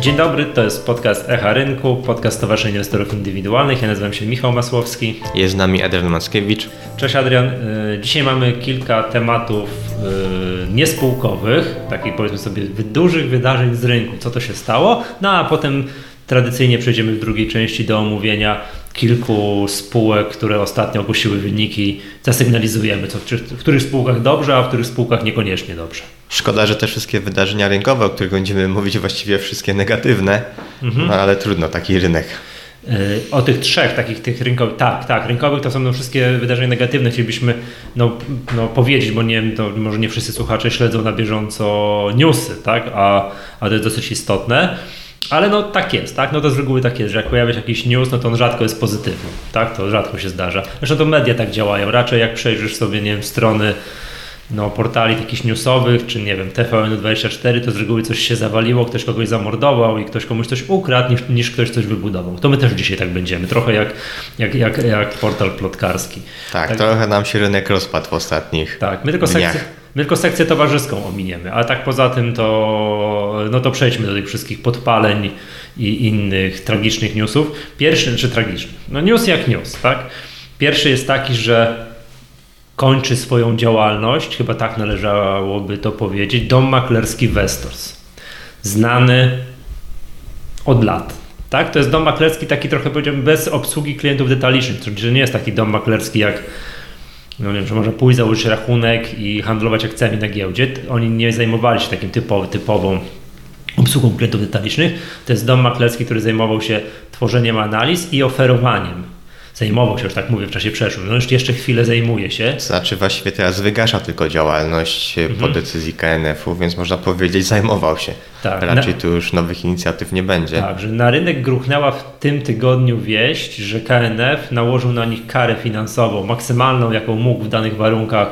Dzień dobry, to jest podcast Echa Rynku, podcast Stowarzyszenia Inwestorów Indywidualnych. Ja nazywam się Michał Masłowski. Jest z nami Adrian Mackiewicz. Cześć Adrian. Y, dzisiaj mamy kilka tematów y, niespółkowych, takich powiedzmy sobie dużych wydarzeń z rynku, co to się stało, no a potem tradycyjnie przejdziemy w drugiej części do omówienia kilku spółek, które ostatnio ogłosiły wyniki. Zasygnalizujemy, co, w których spółkach dobrze, a w których spółkach niekoniecznie dobrze. Szkoda, że te wszystkie wydarzenia rynkowe, o których będziemy mówić, właściwie wszystkie negatywne, mhm. no ale trudno, taki rynek. Y, o tych trzech takich tych rynkowych, tak, tak, rynkowych to są no wszystkie wydarzenia negatywne. Chcielibyśmy no, no powiedzieć, bo nie wiem, to może nie wszyscy słuchacze śledzą na bieżąco newsy, tak, a, a to jest dosyć istotne. Ale no tak jest, tak? No to z reguły tak jest, że jak pojawia się jakiś news, no to on rzadko jest pozytywny, tak? To rzadko się zdarza. Zresztą to media tak działają. Raczej jak przejrzysz sobie, nie wiem, strony no, portali takich newsowych, czy nie wiem, TVN24, to z reguły coś się zawaliło, ktoś kogoś zamordował i ktoś komuś coś ukradł, niż, niż ktoś coś wybudował. To my też dzisiaj tak będziemy, trochę jak, jak, jak, jak portal plotkarski. Tak, tak, trochę nam się rynek rozpadł w ostatnich Tak, my tylko sekcję, my tylko sekcję towarzyską ominiemy, a tak poza tym to, no to przejdźmy do tych wszystkich podpaleń i innych tragicznych newsów. Pierwszy, czy tragiczny, no news jak news, tak? Pierwszy jest taki, że kończy swoją działalność, chyba tak należałoby to powiedzieć, dom maklerski Westors. Znany od lat. Tak? To jest dom maklerski taki trochę powiedziałbym bez obsługi klientów detalicznych, czyli że nie jest taki dom maklerski jak no nie wiem, że można pójść, założyć rachunek i handlować akcjami na giełdzie. Oni nie zajmowali się takim typowy, typową obsługą klientów detalicznych. To jest dom maklerski, który zajmował się tworzeniem analiz i oferowaniem zajmował się, już tak mówię, w czasie przeszłym. No już jeszcze chwilę zajmuje się. Znaczy właściwie teraz wygasza tylko działalność mhm. po decyzji KNF-u, więc można powiedzieć zajmował się. Tak, Raczej na... tu już nowych inicjatyw nie będzie. Tak, że na rynek gruchnęła w tym tygodniu wieść, że KNF nałożył na nich karę finansową, maksymalną jaką mógł w danych warunkach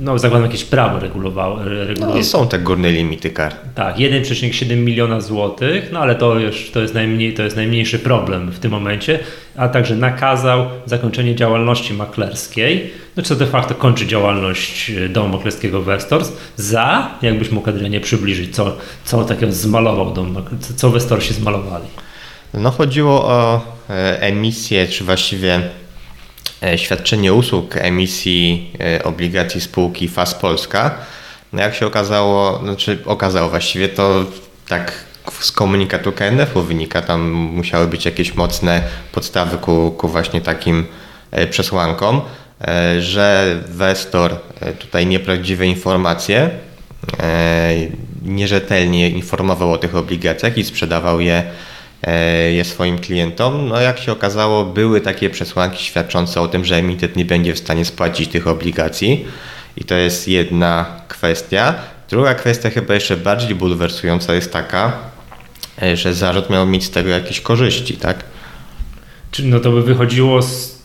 no zakładam jakieś prawo regulowało. regulowało. No są te górne limity kar. Tak, 1,7 miliona złotych, no ale to już to jest, najmniej, to jest najmniejszy problem w tym momencie, a także nakazał zakończenie działalności maklerskiej, no co de facto kończy działalność e, domu maklerskiego Westors za, jakbyś mógł Adrianie przybliżyć, co, co takiego zmalował dom, co Westorsi zmalowali. No chodziło o e, emisję, czy właściwie świadczenie usług emisji e, obligacji spółki FAS Polska. No jak się okazało, znaczy okazało właściwie to tak z komunikatu KNF-u wynika, tam musiały być jakieś mocne podstawy ku, ku właśnie takim e, przesłankom, że Westor tutaj nieprawdziwe informacje, nierzetelnie informował o tych obligacjach i sprzedawał je E, je swoim klientom. No jak się okazało, były takie przesłanki świadczące o tym, że emitent nie będzie w stanie spłacić tych obligacji. I to jest jedna kwestia. Druga kwestia, chyba jeszcze bardziej bulwersująca, jest taka, e, że zarzut miał mieć z tego jakieś korzyści, tak? Czy no to by wychodziło z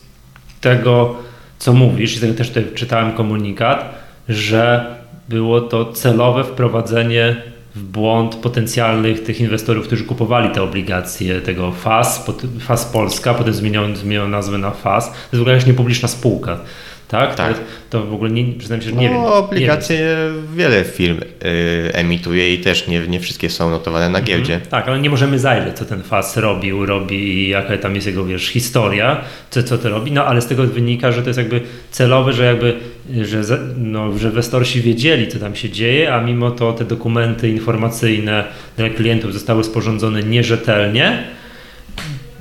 tego, co mówisz, i tego też czytałem komunikat, że było to celowe wprowadzenie w błąd potencjalnych tych inwestorów, którzy kupowali te obligacje tego FAS, FAS Polska, potem zmieniono, zmieniono nazwę na FAS. To jest w ogóle jakaś niepubliczna spółka. Tak? tak. To, to w ogóle nie, przyznam się, że nie no, wiem. Obligacje wiem. wiele firm y, emituje i też nie, nie wszystkie są notowane na mhm. giełdzie. Mm, tak, ale nie możemy zajrzeć, co ten FAS robił, robi i jaka tam jest jego wiesz, historia, co, co to robi. No ale z tego wynika, że to jest jakby celowe, że jakby że, no, że wiedzieli, co tam się dzieje, a mimo to te dokumenty informacyjne dla klientów zostały sporządzone nierzetelnie.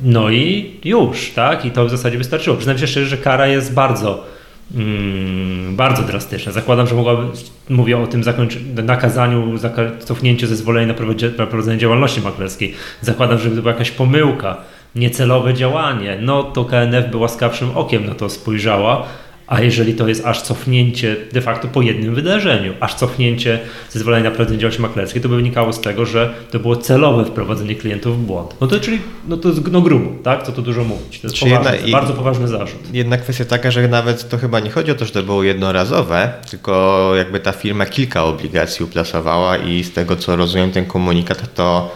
No i już, tak? I to w zasadzie wystarczyło. Przyznam się szczerze, że kara jest bardzo Mm, bardzo drastyczne. Zakładam, że mogłaby, mówię o tym nakazaniu, cofnięciu zezwolenia na prowadzenie działalności maklerskiej. Zakładam, że to była jakaś pomyłka, niecelowe działanie. No to KNF by łaskawszym okiem na to spojrzała, a jeżeli to jest aż cofnięcie de facto po jednym wydarzeniu, aż cofnięcie zezwolenia na prowadzenie działalności maklerskiej, to by wynikało z tego, że to było celowe wprowadzenie klientów w błąd. No to czyli no to jest no grubo, tak? Co tu dużo mówić. To jest poważny, jedna, bardzo poważny zarzut. Jedna kwestia taka, że nawet to chyba nie chodzi o to, że to było jednorazowe, tylko jakby ta firma kilka obligacji uplasowała i z tego co rozumiem ten komunikat to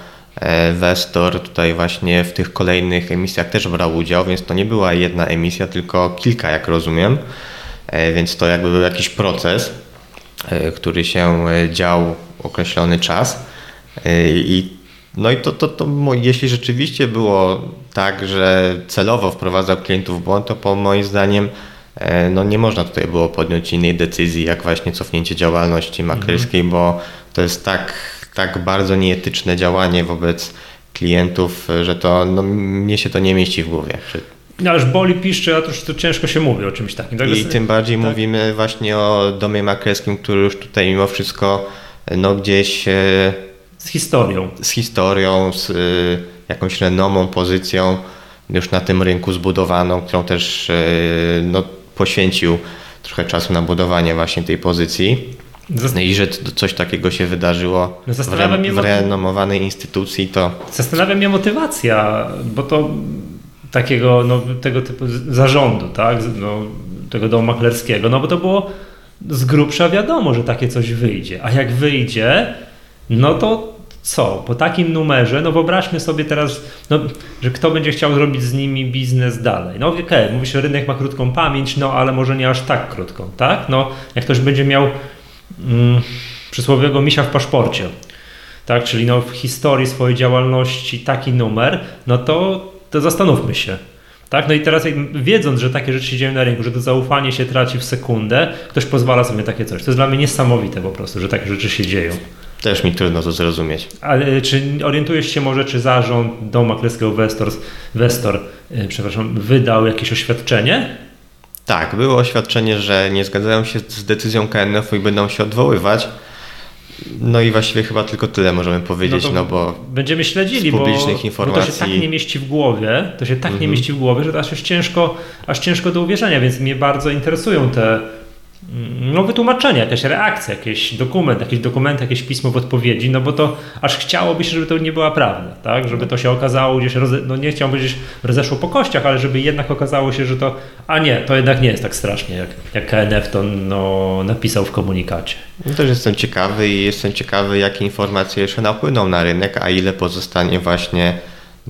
Westor tutaj właśnie w tych kolejnych emisjach też brał udział, więc to nie była jedna emisja, tylko kilka, jak rozumiem. E, więc to jakby był jakiś proces, e, który się dział określony czas i No i to, to, to jeśli rzeczywiście było tak, że celowo wprowadzał klientów w błąd, to po moim zdaniem e, no nie można tutaj było podjąć innej decyzji, jak właśnie cofnięcie działalności maklerskiej, mhm. bo to jest tak, tak bardzo nieetyczne działanie wobec klientów, że to no, mnie się to nie mieści w głowie. No już boli, piszczy, a to to ciężko się mówi o czymś takim. Tak? I tym bardziej tak. mówimy właśnie o domie maklerskim, który już tutaj mimo wszystko no gdzieś... E, z historią. Z historią, z e, jakąś renomą, pozycją już na tym rynku zbudowaną, którą też e, no, poświęcił trochę czasu na budowanie właśnie tej pozycji. I że coś takiego się wydarzyło no w, re, w renomowanej instytucji, to... Zastanawia mnie motywacja, bo to takiego, no, tego typu zarządu, tak, no, tego domu maklerskiego, no bo to było z grubsza wiadomo, że takie coś wyjdzie, a jak wyjdzie, no to co? Po takim numerze, no wyobraźmy sobie teraz, no, że kto będzie chciał zrobić z nimi biznes dalej. No okej, okay, mówi się, rynek ma krótką pamięć, no ale może nie aż tak krótką, tak? No jak ktoś będzie miał mm, przysłowiowego misia w paszporcie, tak? Czyli no w historii swojej działalności taki numer, no to, to zastanówmy się. Tak? No i teraz wiedząc, że takie rzeczy się dzieją na rynku, że to zaufanie się traci w sekundę, ktoś pozwala sobie takie coś. To jest dla mnie niesamowite po prostu, że takie rzeczy się dzieją. Też mi trudno to zrozumieć. Ale czy orientujesz się może, czy zarząd domu maklerskiego Westor, Westor przepraszam, wydał jakieś oświadczenie? Tak, było oświadczenie, że nie zgadzają się z decyzją KNF-u i będą się odwoływać. No i właściwie chyba tylko tyle możemy powiedzieć, no, no bo będziemy śledzili, z publicznych bo, informacji... bo to się tak nie mieści w głowie, to się tak nie mhm. mieści w głowie, że to aż ciężko, aż ciężko do uwierzenia, więc mnie bardzo interesują te Mm, no, wytłumaczenie, jakaś reakcja, jakiś dokument, jakiś dokument, jakieś pismo w odpowiedzi, no bo to aż chciałoby się, żeby to nie była prawda, tak? Żeby to się okazało gdzieś, roze, no nie chciałbym powiedzieć, rozeszło po kościach, ale żeby jednak okazało się, że to, a nie, to jednak nie jest tak strasznie, jak, jak KNF to no, napisał w komunikacie. No też jestem ciekawy i jestem ciekawy, jakie informacje jeszcze napłyną na rynek, a ile pozostanie właśnie,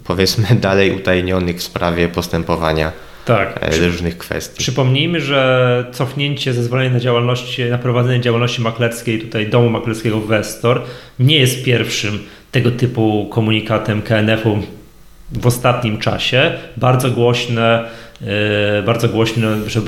powiedzmy, dalej utajnionych w sprawie postępowania tak. E, różnych kwestii. Przypomnijmy, że cofnięcie zezwolenia na działalność, na prowadzenie działalności maklerskiej, tutaj domu maklerskiego Westor, nie jest pierwszym tego typu komunikatem KNF-u w ostatnim czasie. Bardzo głośne, e, bardzo głośne, że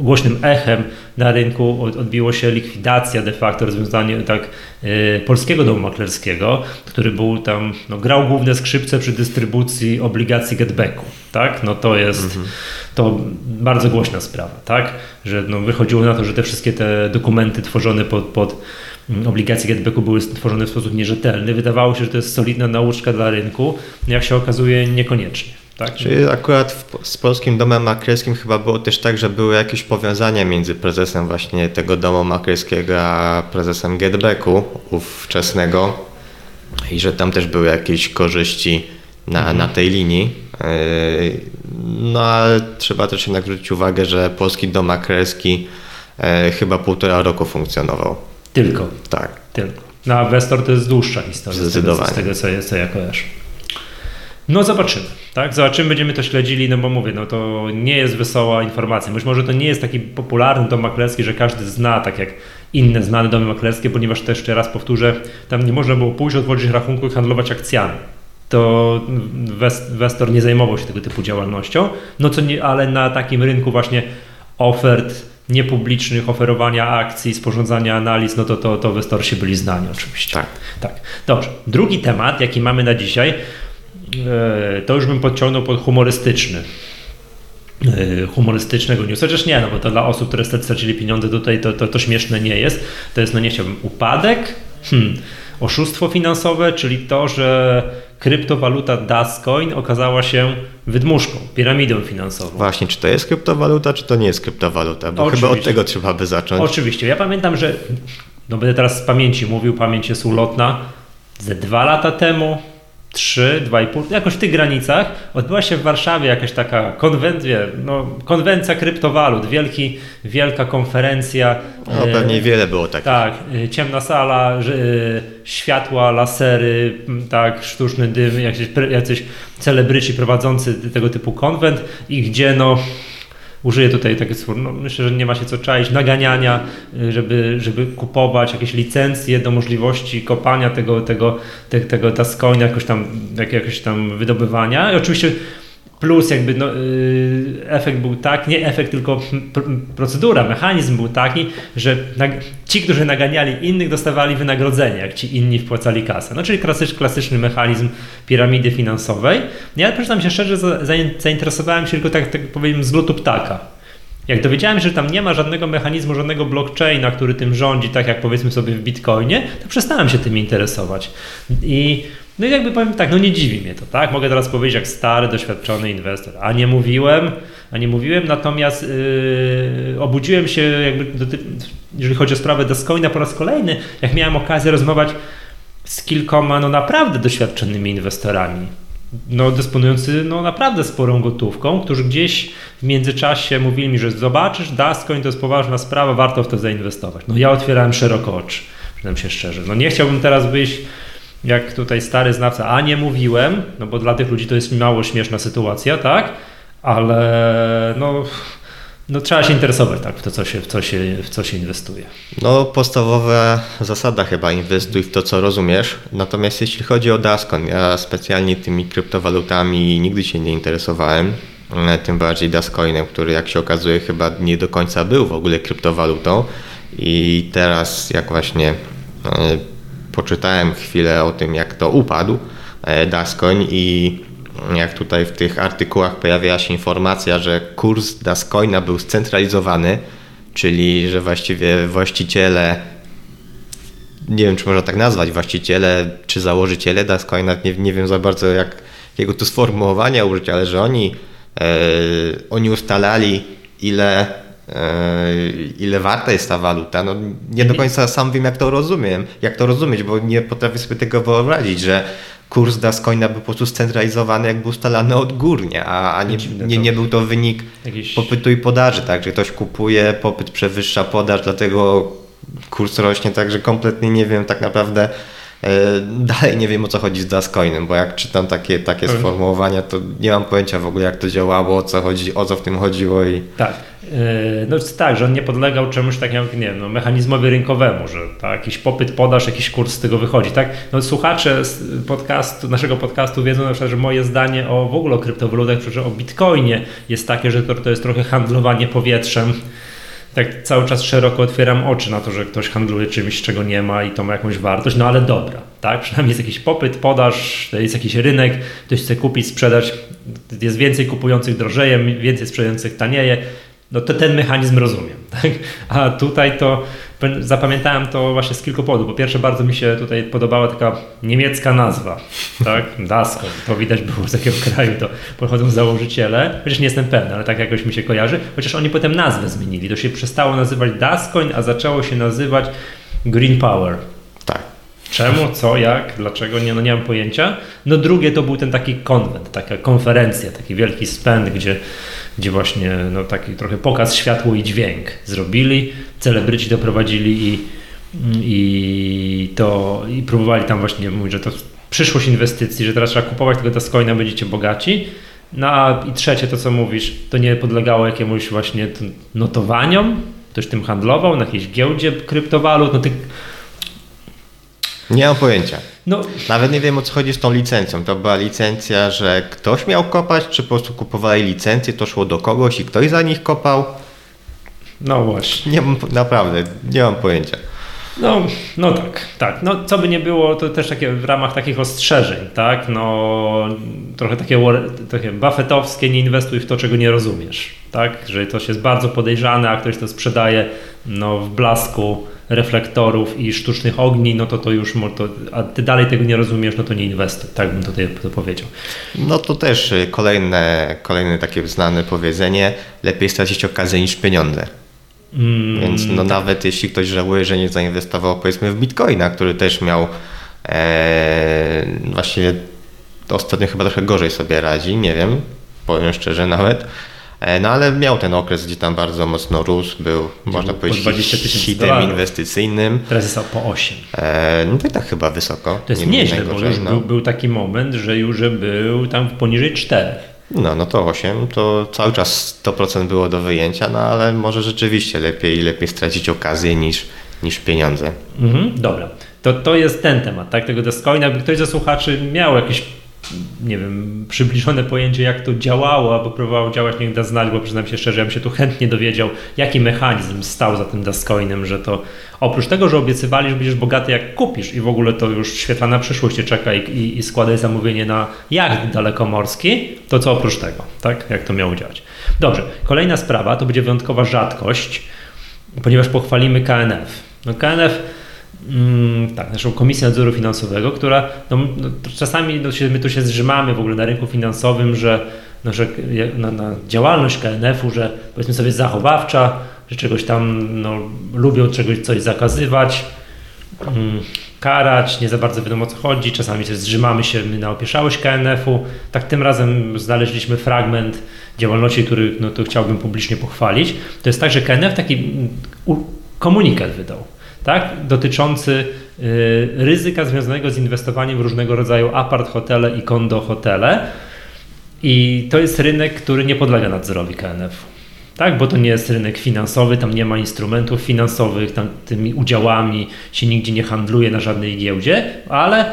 głośnym echem na rynku odbiło się likwidacja de facto, rozwiązanie tak y, polskiego domu maklerskiego, który był tam, no, grał główne skrzypce przy dystrybucji obligacji getbacku, tak? No to jest mhm. to bardzo głośna sprawa, tak? Że no, wychodziło na to, że te wszystkie te dokumenty tworzone pod, pod mm, obligacje getbacku były tworzone w sposób nierzetelny. Wydawało się, że to jest solidna nauczka dla rynku, jak się okazuje niekoniecznie. Tak? Czyli akurat w, z polskim domem maklerskim chyba było też tak, że były jakieś powiązania między prezesem właśnie tego domu maklerskiego a prezesem Getbacku ówczesnego i że tam też były jakieś korzyści na, mhm. na tej linii. E, no ale trzeba też jednak zwrócić uwagę, że polski dom maklerski e, chyba półtora roku funkcjonował. Tylko? Tak. Tylko. No a Westor to jest dłuższa historia Zdecydowanie. z tego, z tego co, co ja kojarzę. No zobaczymy, tak? Zobaczymy, będziemy to śledzili, no bo mówię, no to nie jest wesoła informacja. Być może to nie jest taki popularny dom maklerski, że każdy zna, tak jak inne znane domy maklerskie, ponieważ też jeszcze raz powtórzę, tam nie można było pójść, otworzyć rachunku i handlować akcjami. To Westor nie zajmował się tego typu działalnością, no co nie, ale na takim rynku właśnie ofert niepublicznych, oferowania akcji, sporządzania analiz, no to, to, to Westorsi byli znani oczywiście. Tak. tak. Dobrze. Drugi temat, jaki mamy na dzisiaj, to już bym podciągnął pod humorystyczny e, humorystycznego newsa, chociaż nie, no bo to dla osób, które stracili pieniądze tutaj to, to, to śmieszne nie jest. To jest, no nie chciałbym, upadek, hmm, oszustwo finansowe, czyli to, że kryptowaluta Dascoin okazała się wydmuszką, piramidą finansową. Właśnie, czy to jest kryptowaluta, czy to nie jest kryptowaluta? Bo Oczywiście. chyba od tego trzeba by zacząć. Oczywiście. Ja pamiętam, że, no będę teraz z pamięci mówił, pamięć jest ulotna, ze dwa lata temu 3, 2,5, jakoś w tych granicach odbyła się w Warszawie jakaś taka konwencja, no, konwencja kryptowalut, wielki, wielka konferencja. No pewnie e, wiele było takich. Tak, e, ciemna sala, e, światła, lasery, tak, sztuczny dym, jacyś, jacyś celebryci prowadzący tego typu konwent i gdzie no użyję tutaj takie słowo, no myślę, że nie ma się co czaić, naganiania, y, żeby, żeby kupować jakieś licencje do możliwości kopania tego, tego, tego, tego Tascoina, jakoś tam, jak, jakoś tam wydobywania. I oczywiście Plus jakby no, yy, efekt był taki, nie efekt, tylko procedura, mechanizm był taki, że ci, którzy naganiali innych, dostawali wynagrodzenie, jak ci inni wpłacali kasę. No czyli klasyczny, klasyczny mechanizm piramidy finansowej. Ja przyznam się szczerze, zainteresowałem się tylko tak, tak powiem z lotu ptaka. Jak dowiedziałem się, że tam nie ma żadnego mechanizmu, żadnego blockchaina, który tym rządzi, tak jak powiedzmy sobie w Bitcoinie, to przestałem się tym interesować. I no i jakby powiem tak, no nie dziwi mnie to, tak? Mogę teraz powiedzieć jak stary, doświadczony inwestor, a nie mówiłem, a nie mówiłem, natomiast yy, obudziłem się jakby, do, jeżeli chodzi o sprawę Dogecoina po raz kolejny, jak miałem okazję rozmawiać z kilkoma no naprawdę doświadczonymi inwestorami, no, dysponujący no, naprawdę sporą gotówką, którzy gdzieś w międzyczasie mówili mi, że zobaczysz, Dascoin to jest poważna sprawa, warto w to zainwestować. No ja otwierałem szeroko oczy, przyznam się szczerze. No nie chciałbym teraz wyjść jak tutaj stary znawca, a nie mówiłem, no bo dla tych ludzi to jest mało śmieszna sytuacja, tak? Ale no, no trzeba się interesować tak, w to, co się, w co się, w co się inwestuje. No podstawowa zasada chyba inwestuj w to, co rozumiesz. Natomiast jeśli chodzi o Dascon, ja specjalnie tymi kryptowalutami nigdy się nie interesowałem. E, tym bardziej Dascoinem, który jak się okazuje chyba nie do końca był w ogóle kryptowalutą. I teraz jak właśnie e, poczytałem chwilę o tym, jak to upadł e, Dascoin i jak tutaj w tych artykułach pojawiała się informacja, że kurs Dascoina był scentralizowany, czyli że właściwie właściciele, nie wiem czy można tak nazwać, właściciele czy założyciele Dascoina, nie, nie wiem za bardzo jak, jakiego tu sformułowania użyć, ale że oni, e, oni ustalali ile E, ile warta jest ta waluta. No, nie do końca sam wiem, jak to rozumiem, jak to rozumieć, bo nie potrafię sobie tego wyobrazić, że kurs Dascoina był po prostu scentralizowany, jakby ustalany odgórnie, a, a nie, nie, nie był to wynik Jakiś... popytu i podaży, tak, że ktoś kupuje, popyt przewyższa podaż, dlatego kurs rośnie, także kompletnie nie wiem tak naprawdę Dalej nie wiem o co chodzi z Dascoinem, bo jak czytam takie, takie mhm. sformułowania, to nie mam pojęcia w ogóle jak to działało, o co, chodzi, o co w tym chodziło. I... Tak. Yy, no tak, że on nie podlegał czemuś takiemu, nie wiem, no, mechanizmowi rynkowemu, że tak, jakiś popyt, podaż, jakiś kurs z tego wychodzi, tak? No, słuchacze podcastu, naszego podcastu wiedzą na przykład, że moje zdanie o w ogóle o kryptowalutach, o bitcoinie jest takie, że to, to jest trochę handlowanie powietrzem. Tak cały czas szeroko otwieram oczy na to, że ktoś handluje czymś, czego nie ma i to ma jakąś wartość, no ale dobra, tak? Przynajmniej jest jakiś popyt, podaż, jest jakiś rynek, ktoś chce kupić, sprzedać, jest więcej kupujących drożeje, więcej sprzedających tanieje, no to ten mechanizm rozumiem. Tak? A tutaj to zapamiętałem to właśnie z kilku powodów. Po pierwsze, bardzo mi się tutaj podobała taka niemiecka nazwa, tak? Dasko. To widać było z jakiego kraju to pochodzą założyciele. Chociaż nie jestem pewny, ale tak jakoś mi się kojarzy. Chociaż oni potem nazwę zmienili. To się przestało nazywać Daskoin, a zaczęło się nazywać Green Power. Tak. Czemu, co, jak, dlaczego, nie, no nie mam pojęcia. No drugie to był ten taki konwent, taka konferencja, taki wielki spęd, gdzie gdzie właśnie no, taki trochę pokaz światło i dźwięk zrobili, celebryci doprowadzili i, i to i próbowali tam właśnie mówić, że to przyszłość inwestycji, że teraz trzeba kupować tego Tascoina, będziecie bogaci. No a i trzecie to, co mówisz, to nie podlegało jakiemuś właśnie notowaniom, ktoś tym handlował na jakiejś giełdzie kryptowalut, no tych nie mam pojęcia. No. Nawet nie wiem o co chodzi z tą licencją. To była licencja, że ktoś miał kopać, czy po prostu kupowali licencję, to szło do kogoś i ktoś za nich kopał? No właśnie. Nie naprawdę, nie mam pojęcia. No, no tak, tak. No, co by nie było, to też takie w ramach takich ostrzeżeń, tak? No, trochę takie, takie buffetowskie, nie inwestuj w to, czego nie rozumiesz, tak? Że to jest bardzo podejrzane, a ktoś to sprzedaje no, w blasku reflektorów i sztucznych ogni, no to to już, to, a ty dalej tego nie rozumiesz, no to nie inwestuj, tak bym tutaj to powiedział. No to też kolejne, kolejne takie znane powiedzenie, lepiej stracić okazję niż pieniądze. Mm, Więc no tak. nawet jeśli ktoś żałuje, że nie zainwestował powiedzmy w Bitcoina, który też miał e, właściwie ostatnio chyba trochę gorzej sobie radzi, nie wiem, powiem szczerze nawet, no ale miał ten okres, gdzie tam bardzo mocno rósł, był, gdzie można był powiedzieć, hitem inwestycyjnym. Teraz jest po 8. E, no i tak chyba wysoko. To jest nie nieźle, bo już no. był, był, taki moment, że już był tam poniżej 4. No, no to 8, to cały czas 100% było do wyjęcia, no ale może rzeczywiście lepiej lepiej stracić okazję niż, niż pieniądze. Mhm, dobra, to, to jest ten temat, tak, tego Dogecoina. Jakby ktoś ze słuchaczy miał jakieś nie wiem, przybliżone pojęcie, jak to działało, albo próbował działać, niech da znać, bo przyznam się szczerze, ja bym się tu chętnie dowiedział, jaki mechanizm stał za tym Dascoinem, że to oprócz tego, że obiecywali, że będziesz bogaty jak kupisz i w ogóle to już świetlana przyszłość cię czeka i, i, i składaj zamówienie na jacht dalekomorski, to co oprócz tego, tak? Jak to miało działać. Dobrze, kolejna sprawa, to będzie wyjątkowa rzadkość, ponieważ pochwalimy KNF. No KNF Mm, tak, naszą Komisję Nadzoru Finansowego, która no, no, czasami no, się, my tu się zrzymamy w ogóle na rynku finansowym, że, no, że na, na działalność KNF-u, że powiedzmy sobie zachowawcza, że czegoś tam no, lubią czegoś coś zakazywać, mm, karać, nie za bardzo wiadomo o co chodzi, czasami też zrzymamy się na opieszałość KNF-u. Tak tym razem znaleźliśmy fragment działalności, który no, to chciałbym publicznie pochwalić. To jest tak, że KNF taki mm, komunikat wydał tak? dotyczący y, ryzyka związanego z inwestowaniem w różnego rodzaju apart hotele i kondo hotele. I to jest rynek, który nie podlega nadzorowi KNF. Tak, bo to nie jest rynek finansowy, tam nie ma instrumentów finansowych, tam tymi udziałami się nigdzie nie handluje na żadnej giełdzie, ale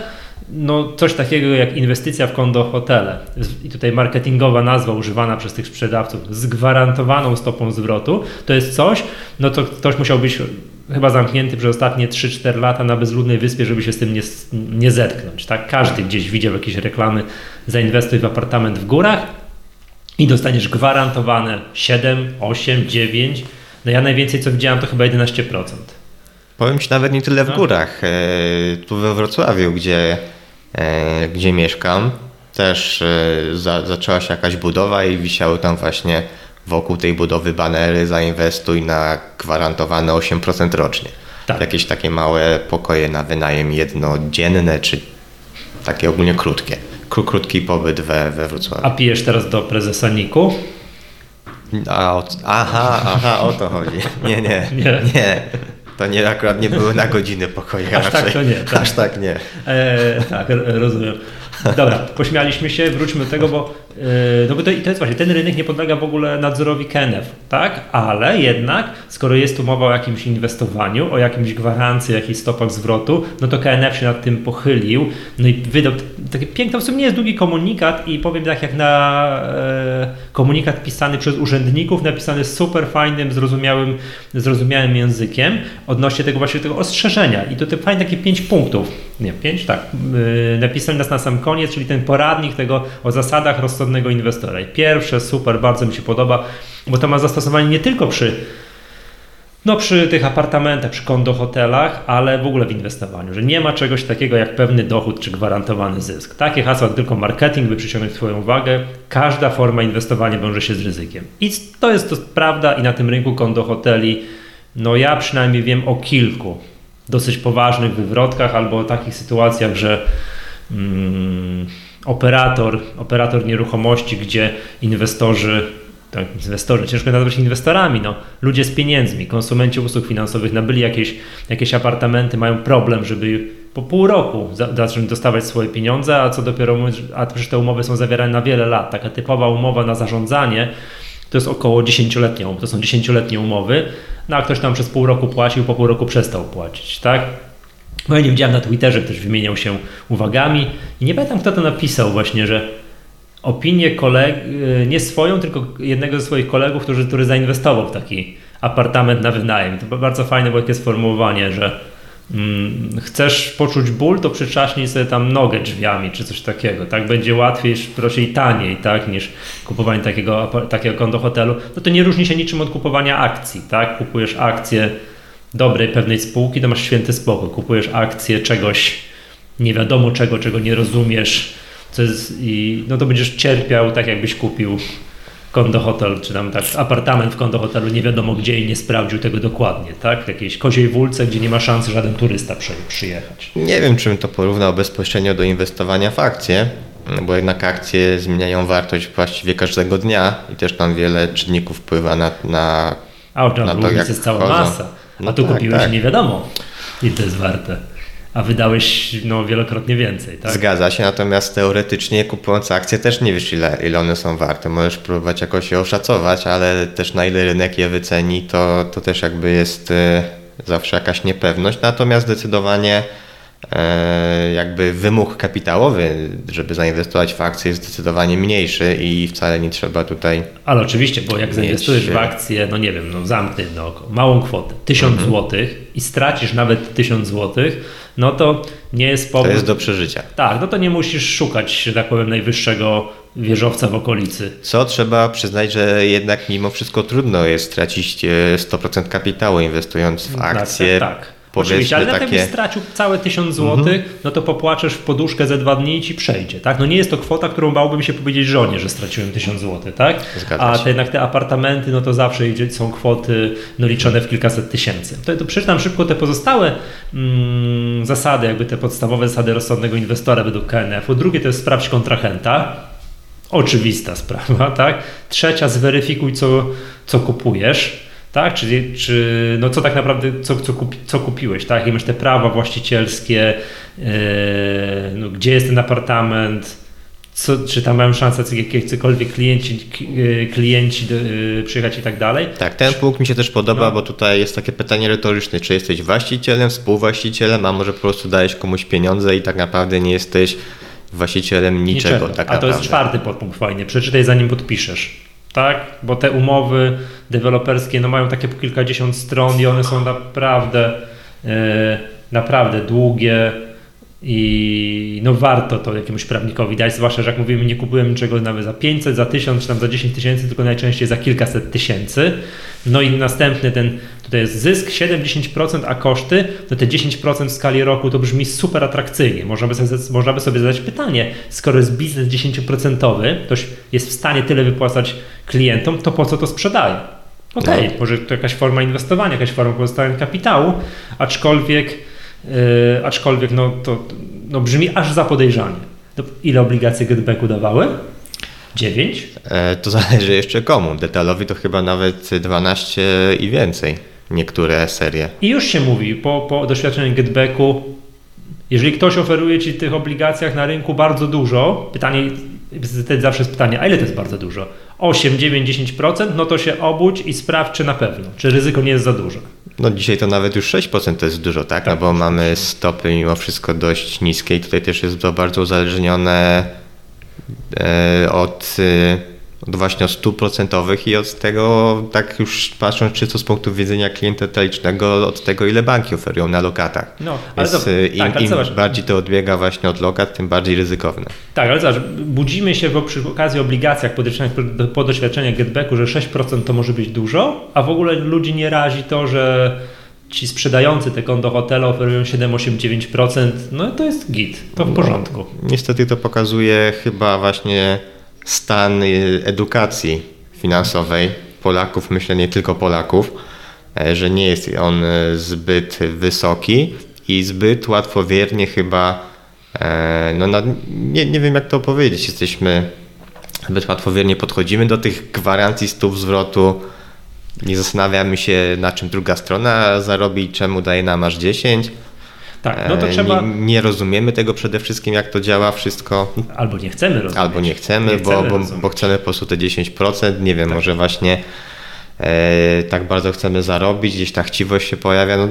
no, coś takiego jak inwestycja w kondo hotele i tutaj marketingowa nazwa używana przez tych sprzedawców z gwarantowaną stopą zwrotu, to jest coś, no to ktoś musiał być chyba zamknięty przez ostatnie 3-4 lata na bezludnej wyspie, żeby się z tym nie, nie zetknąć. Tak? Każdy gdzieś widział jakieś reklamy, zainwestuj w apartament w górach i dostaniesz gwarantowane 7, 8, 9. No ja najwięcej co widziałem to chyba 11%. Powiem Ci nawet nie tyle w no. górach. E, tu we Wrocławiu, gdzie, e, gdzie mieszkam, też e, za, zaczęła się jakaś budowa i wisiały tam właśnie wokół tej budowy banery zainwestuj na gwarantowane 8% rocznie. Tak. Jakieś takie małe pokoje na wynajem jednodzienne, czy takie ogólnie krótkie. Krótki pobyt we, we Wrocławiu. A pijesz teraz do prezesa Niku? A, o, aha, aha, o to chodzi. Nie, nie, nie. nie. To nie, akurat nie były na godziny pokoje. Aż tak to nie. Tak. Aż tak nie. E, tak, rozumiem. Dobra, pośmialiśmy się, wróćmy do tego, bo, no bo to, to jest właśnie, ten rynek nie podlega w ogóle nadzorowi KNF, tak? Ale jednak, skoro jest tu mowa o jakimś inwestowaniu, o jakimś gwarancji, jakichś stopach zwrotu, no to KNF się nad tym pochylił, no i wydał taki piękny, w sumie nie jest długi komunikat i powiem tak jak na e, komunikat pisany przez urzędników, napisany super fajnym, zrozumiałym, zrozumiałym językiem odnośnie tego właśnie tego ostrzeżenia. I to te fajne takie pięć punktów, nie pięć, tak, yy, napisali nas na sam koniec, czyli ten poradnik tego o zasadach rozsądnego inwestora. I pierwsze, super, bardzo mi się podoba, bo to ma zastosowanie nie tylko przy no przy tych apartamentach, przy kondohotelach, ale w ogóle w inwestowaniu, że nie ma czegoś takiego jak pewny dochód czy gwarantowany zysk. Takie hasła tylko marketing, by przyciągnąć Twoją uwagę. Każda forma inwestowania wiąże się z ryzykiem. I to jest to prawda i na tym rynku kondohoteli, no ja przynajmniej wiem o kilku dosyć poważnych wywrotkach albo o takich sytuacjach, że mm, operator, operator nieruchomości, gdzie inwestorzy tak, inwestorzy, ciężko nazwać inwestorami, no, ludzie z pieniędzmi, konsumenci usług finansowych nabyli jakieś, jakieś apartamenty, mają problem, żeby po pół roku zacząć dostawać swoje pieniądze, a co dopiero, a przecież te umowy są zawierane na wiele lat. Taka typowa umowa na zarządzanie to jest około 10-letnia, to są 10-letnie umowy, no a ktoś tam przez pół roku płacił, po pół roku przestał płacić, tak? Bo ja nie widziałem na Twitterze, ktoś wymieniał się uwagami i nie pamiętam kto to napisał właśnie, że opinię koleg, y, nie swoją, tylko jednego ze swoich kolegów, który, który zainwestował w taki apartament na wynajem. To bardzo fajne było takie sformułowanie, że mm, chcesz poczuć ból, to przyczaśnij sobie tam nogę drzwiami, czy coś takiego. Tak będzie łatwiej, i taniej, tak, niż kupowanie takiego, takiego kondo hotelu. No to nie różni się niczym od kupowania akcji, tak? Kupujesz akcję dobrej, pewnej spółki, to masz święty spokój. Kupujesz akcję czegoś, nie wiadomo czego, czego nie rozumiesz, co jest, i no to będziesz cierpiał tak jakbyś kupił kondo hotel, czy tam tak apartament w kondo hotelu, nie wiadomo gdzie i nie sprawdził tego dokładnie, tak? W jakiejś koziej wólce, gdzie nie ma szansy żaden turysta przyjechać. Nie wiem, czym to porównał bezpośrednio do inwestowania w akcje, bo jednak akcje zmieniają wartość właściwie każdego dnia i też tam wiele czynników wpływa na, na, A, na to, jak jest cała masa. A no tu tak, kupiłeś tak. nie wiadomo, ile to jest warte. a wydałeś no, wielokrotnie więcej. Tak? Zgadza się, natomiast teoretycznie kupując akcje też nie wiesz ile, ile one są warte. Możesz próbować jakoś je oszacować, ale też na ile rynek je wyceni, to, to też jakby jest e, zawsze jakaś niepewność. Natomiast zdecydowanie jakby wymóg kapitałowy, żeby zainwestować w akcje jest zdecydowanie mniejszy i wcale nie trzeba tutaj Ale oczywiście, bo jak zainwestujesz w akcję, no nie wiem, no zamknę jedno oko, małą kwotę, 1000 Mhm. złotych i stracisz nawet 1000 złotych, no to nie jest powód... to jest do przeżycia. Tak, no to nie musisz szukać, że tak powiem, najwyższego wieżowca w okolicy. Co trzeba przyznać, że jednak mimo wszystko trudno jest stracić e, 100% kapitału inwestując w akcje. Tak, tak. Powiedzmy Oczywiście, ale nawet takie. Jakbyś stracił całe 1000 złotych, no to popłaczesz w poduszkę ze dwa dni i ci przejdzie, tak? No nie jest to kwota, którą bałbym się powiedzieć żonie, że straciłem 1000 złotych, tak? Zgadza A te, jednak te apartamenty, no to zawsze idzie- są kwoty no, liczone w kilkaset tysięcy. To, to przeczytam szybko te pozostałe mm, zasady, jakby te podstawowe zasady rozsądnego inwestora według KNF-u. Drugie to jest sprawdź kontrahenta. Oczywista sprawa, tak? Trzecia, zweryfikuj, co, co kupujesz, tak? Czyli, czy, no co tak naprawdę, co, co, kupi, co kupiłeś, tak? Jakie masz te prawa właścicielskie, yy, no, gdzie jest ten apartament, co, czy tam mają szansę jak- jakiekolwiek klienci, yy, klienci yy, przyjechać i tak dalej. Tak, ten punkt mi się też podoba, No. bo tutaj jest takie pytanie retoryczne, czy jesteś właścicielem, współwłaścicielem, a może po prostu dajesz komuś pieniądze i tak naprawdę nie jesteś właścicielem niczego, tak A to naprawdę. jest czwarty podpunkt fajny. Przeczytaj zanim podpiszesz. Tak? Bo te umowy deweloperskie no, mają takie po kilkadziesiąt stron i one są naprawdę e, naprawdę długie i no warto to jakiemuś prawnikowi dać, zwłaszcza, że jak mówimy, nie kupujemy niczego nawet za 500, za 1000 czy tam za 10 tysięcy, tylko najczęściej za kilkaset tysięcy. No i następny ten, tutaj jest zysk 7-10%, a koszty, no te 10% w skali roku to brzmi super atrakcyjnie. Można by, sobie, można by sobie zadać pytanie, skoro jest biznes 10%, ktoś jest w stanie tyle wypłacać klientom, to po co to sprzedaje? Okej, może to jakaś forma inwestowania, jakaś forma pozostawienia kapitału, aczkolwiek, yy, aczkolwiek no, to no, brzmi aż za podejrzanie. To ile obligacje getbacku dawały? 9? E, To zależy jeszcze komu. Detalowi to chyba nawet 12 i więcej. Niektóre serie. I już się mówi po, po doświadczeniu getbacku, jeżeli ktoś oferuje Ci tych obligacjach na rynku bardzo dużo, pytanie, zawsze jest pytanie, a ile to jest bardzo dużo? 8, 9, 10%, no to się obudź i sprawdź, czy na pewno, czy ryzyko nie jest za duże. No dzisiaj to nawet już 6% to jest dużo, tak? No Tak. bo mamy stopy mimo wszystko dość niskie i tutaj też jest to bardzo uzależnione e, od, e, od właśnie od stóp procentowych i od tego, tak już patrząc czysto z punktu widzenia klienta detalicznego, od tego ile banki oferują na lokatach. No, ale Więc zobacz, e, im, tak, ale im zobacz, bardziej to odbiega właśnie od lokat, tym bardziej ryzykowne. Tak, ale zobacz, budzimy się bo przy okazji obligacjach po- po doświadczeniach getbacku, że 6% to może być dużo, a w ogóle ludzi nie razi to, że ci sprzedający te konto hotelu oferują 7, 8, 9%, no to jest git, to w porządku. Niestety to pokazuje chyba właśnie stan y, edukacji finansowej Polaków, myślę nie tylko Polaków, e, że nie jest on e, zbyt wysoki i zbyt łatwowiernie chyba, e, no nie, nie wiem jak to powiedzieć, jesteśmy zbyt łatwowiernie podchodzimy do tych gwarancji stóp zwrotu, nie zastanawiamy się na czym druga strona zarobi, czemu daje nam aż 10. Tak, no to E, trzeba, Nie, nie rozumiemy tego przede wszystkim, jak to działa wszystko. albo nie chcemy rozumieć. Albo nie chcemy, Nie bo, chcemy bo, rozumieć. bo chcemy po prostu te 10%. Nie wiem, Tak. może właśnie e, tak bardzo chcemy zarobić, gdzieś ta chciwość się pojawia. No,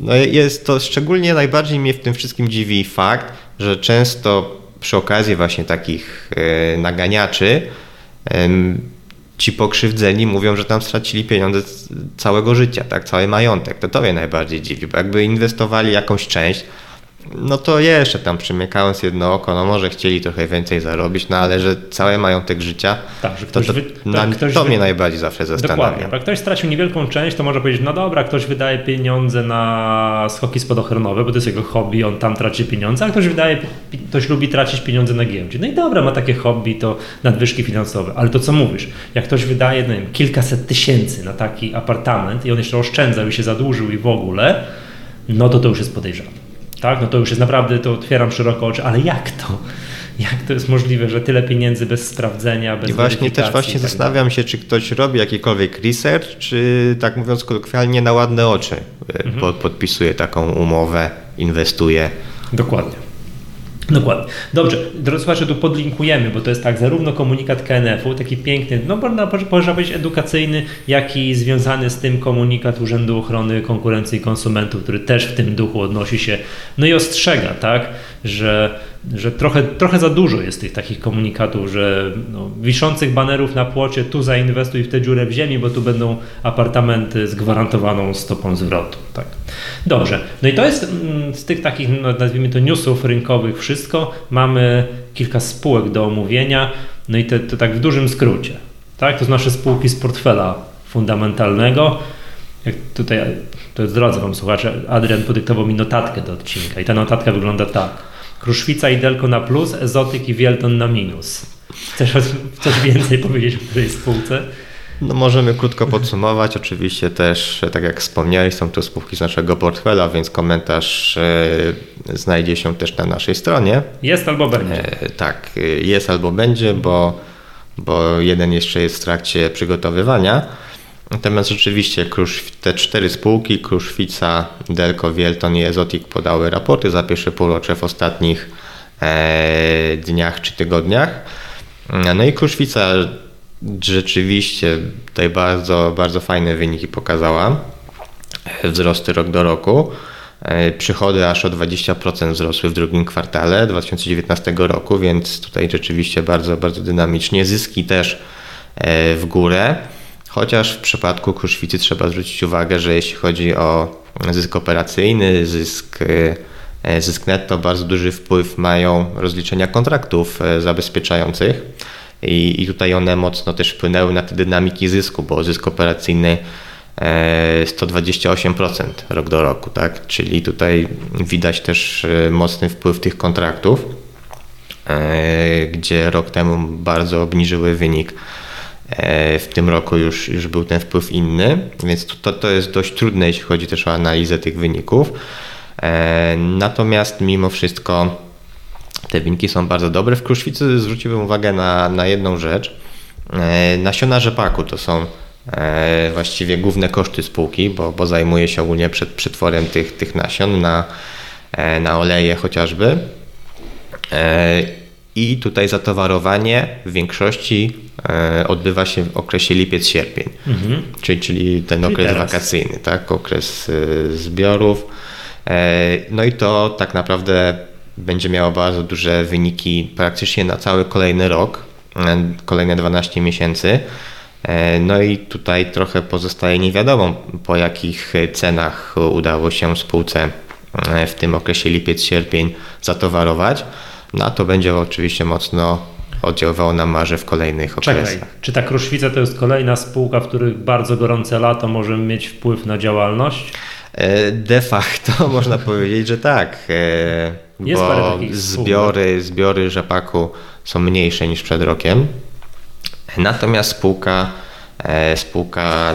no jest to szczególnie najbardziej mnie w tym wszystkim dziwi fakt, że często przy okazji właśnie takich e, naganiaczy em, ci pokrzywdzeni mówią, że tam stracili pieniądze całego życia, tak, cały majątek. To to mnie najbardziej dziwi, bo jakby inwestowali jakąś część, no to jeszcze tam przymykając jedno oko, no może chcieli trochę więcej zarobić, no ale że cały majątek życia, Tak, że to, ktoś to, wy- na, tak, ktoś to wy- mnie najbardziej zawsze zastanawia. Dokładnie. Jak ktoś stracił niewielką część, to może powiedzieć, no dobra, ktoś wydaje pieniądze na skoki spadochronowe, bo to jest jego hobby, on tam traci pieniądze, a ktoś wydaje, ktoś lubi tracić pieniądze na giełdzie. No i dobra, ma takie hobby, to nadwyżki finansowe. Ale to co mówisz, jak ktoś wydaje, nie wiem, kilkaset tysięcy na taki apartament i on jeszcze oszczędzał i się zadłużył i w ogóle, no to to już jest podejrzane. Tak, no to już jest naprawdę, to otwieram szeroko oczy, ale jak to? Jak to jest możliwe, że tyle pieniędzy bez sprawdzenia, bez I właśnie też właśnie tak zastanawiam się, czy ktoś robi jakikolwiek research, czy tak mówiąc kolokwialnie na ładne oczy e, Mhm. po, podpisuje taką umowę. inwestuje. Dokładnie. Dokładnie. Dobrze, drodzy słuchacze, tu podlinkujemy, bo to jest tak, zarówno komunikat KNF-u, taki piękny, no można, powiedzieć edukacyjny, jak i związany z tym komunikat Urzędu Ochrony Konkurencji i Konsumentów, który też w tym duchu odnosi się, no i ostrzega, tak, że że trochę, trochę za dużo jest tych takich komunikatów, że no, wiszących banerów na płocie, tu zainwestuj w tę dziurę w ziemi, bo tu będą apartamenty z gwarantowaną stopą zwrotu. Tak. Dobrze, no i to jest mm, z tych takich, no, nazwijmy to newsów rynkowych wszystko. Mamy kilka spółek do omówienia, no i to, to tak w dużym skrócie. Tak? To są nasze spółki z portfela fundamentalnego. Jak tutaj, to jest drodzy Wam słuchacze, Adrian podyktował mi notatkę do odcinka i ta notatka wygląda tak. Kruszwica i Delko na plus, Ezotyk i Wielton na minus. Chcesz coś więcej powiedzieć o tej spółce? No możemy krótko podsumować. Oczywiście też, tak jak wspomniałeś, są to spółki z naszego portfela, więc komentarz e, znajdzie się też na naszej stronie. Jest albo będzie. E, tak, jest albo będzie, bo, bo jeden jeszcze jest w trakcie przygotowywania. Natomiast rzeczywiście te cztery spółki, Kruszwica, Delco, Wielton i Ezotik podały raporty za pierwsze półrocze w ostatnich e, dniach czy tygodniach. No i Kruszwica rzeczywiście tutaj bardzo, bardzo fajne wyniki pokazała. Wzrosty rok do roku. E, przychody aż o 20% wzrosły w drugim kwartale 2019 roku, więc tutaj rzeczywiście bardzo, bardzo dynamicznie. Zyski też e, w górę. Chociaż w przypadku Kruszwicy trzeba zwrócić uwagę, że jeśli chodzi o zysk operacyjny, zysk, e, zysk netto, bardzo duży wpływ mają rozliczenia kontraktów e, zabezpieczających. I, I tutaj one mocno też wpłynęły na te dynamiki zysku, bo zysk operacyjny 128% e, rok do roku, tak? Czyli tutaj widać też mocny wpływ tych kontraktów, gdzie rok temu bardzo obniżyły wynik w tym roku już, już był ten wpływ inny, więc to, to jest dość trudne, jeśli chodzi też o analizę tych wyników. E, natomiast mimo wszystko te wyniki są bardzo dobre. W Kruszwicy zwróciłem uwagę na, na jedną rzecz. E, nasiona rzepaku to są właściwie główne koszty spółki, bo, bo zajmuje się ogólnie przed przetworem tych, tych nasion na, na oleje chociażby. I tutaj zatowarowanie w większości e, odbywa się w okresie lipiec-sierpień, mhm. czyli, czyli ten czyli okres teraz. wakacyjny, tak? okres e, zbiorów. E, no i to tak naprawdę będzie miało bardzo duże wyniki praktycznie na cały kolejny rok, kolejne 12 miesięcy. No i tutaj trochę pozostaje niewiadomą, po jakich cenach udało się spółce w tym okresie lipiec-sierpień zatowarować. No a to będzie oczywiście mocno oddziaływało na marże w kolejnych okresach. Czekaj, czy ta Kruszwica to jest kolejna spółka, w których bardzo gorące lato może mieć wpływ na działalność? E, de facto można powiedzieć, że tak. E, jest bo zbiory, zbiory rzepaku są mniejsze niż przed rokiem. Natomiast spółka e, spółka.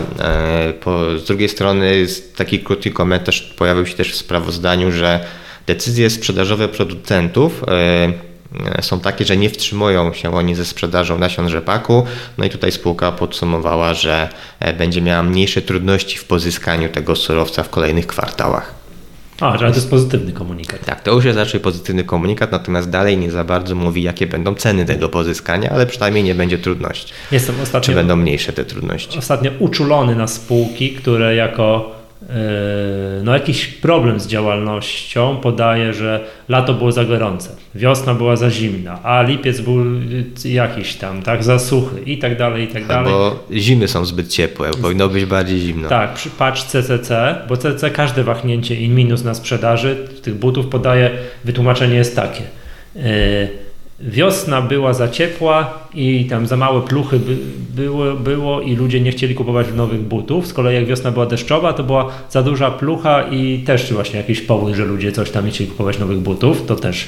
Po, z drugiej strony taki krótki komentarz pojawił się też w sprawozdaniu, że Decyzje sprzedażowe producentów e, są takie, że nie wstrzymują się oni ze sprzedażą nasion rzepaku. No i tutaj spółka podsumowała, że e, będzie miała mniejsze trudności w pozyskaniu tego surowca w kolejnych kwartałach. A, ale to jest pozytywny komunikat. Tak, to już jest raczej pozytywny komunikat, natomiast dalej nie za bardzo mówi, jakie będą ceny tego pozyskania, ale przynajmniej nie będzie trudności. Jestem ostatnio. Czy będą mniejsze te trudności? Ostatnio uczulony na spółki, które jako no jakiś problem z działalnością, podaje, że lato było za gorące, wiosna była za zimna, a lipiec był jakiś tam, tak, za suchy i tak dalej, i tak dalej. Bo zimy są zbyt ciepłe, powinno być bardziej zimno. Tak, patrz CCC, bo CCC każde wahnięcie in minus na sprzedaży tych butów podaje, wytłumaczenie jest takie. Yy, wiosna była za ciepła i tam za małe pluchy by, było, było i ludzie nie chcieli kupować nowych butów. Z kolei jak wiosna była deszczowa, to była za duża plucha i też właśnie jakiś powód, że ludzie coś tam nie chcieli kupować nowych butów. To też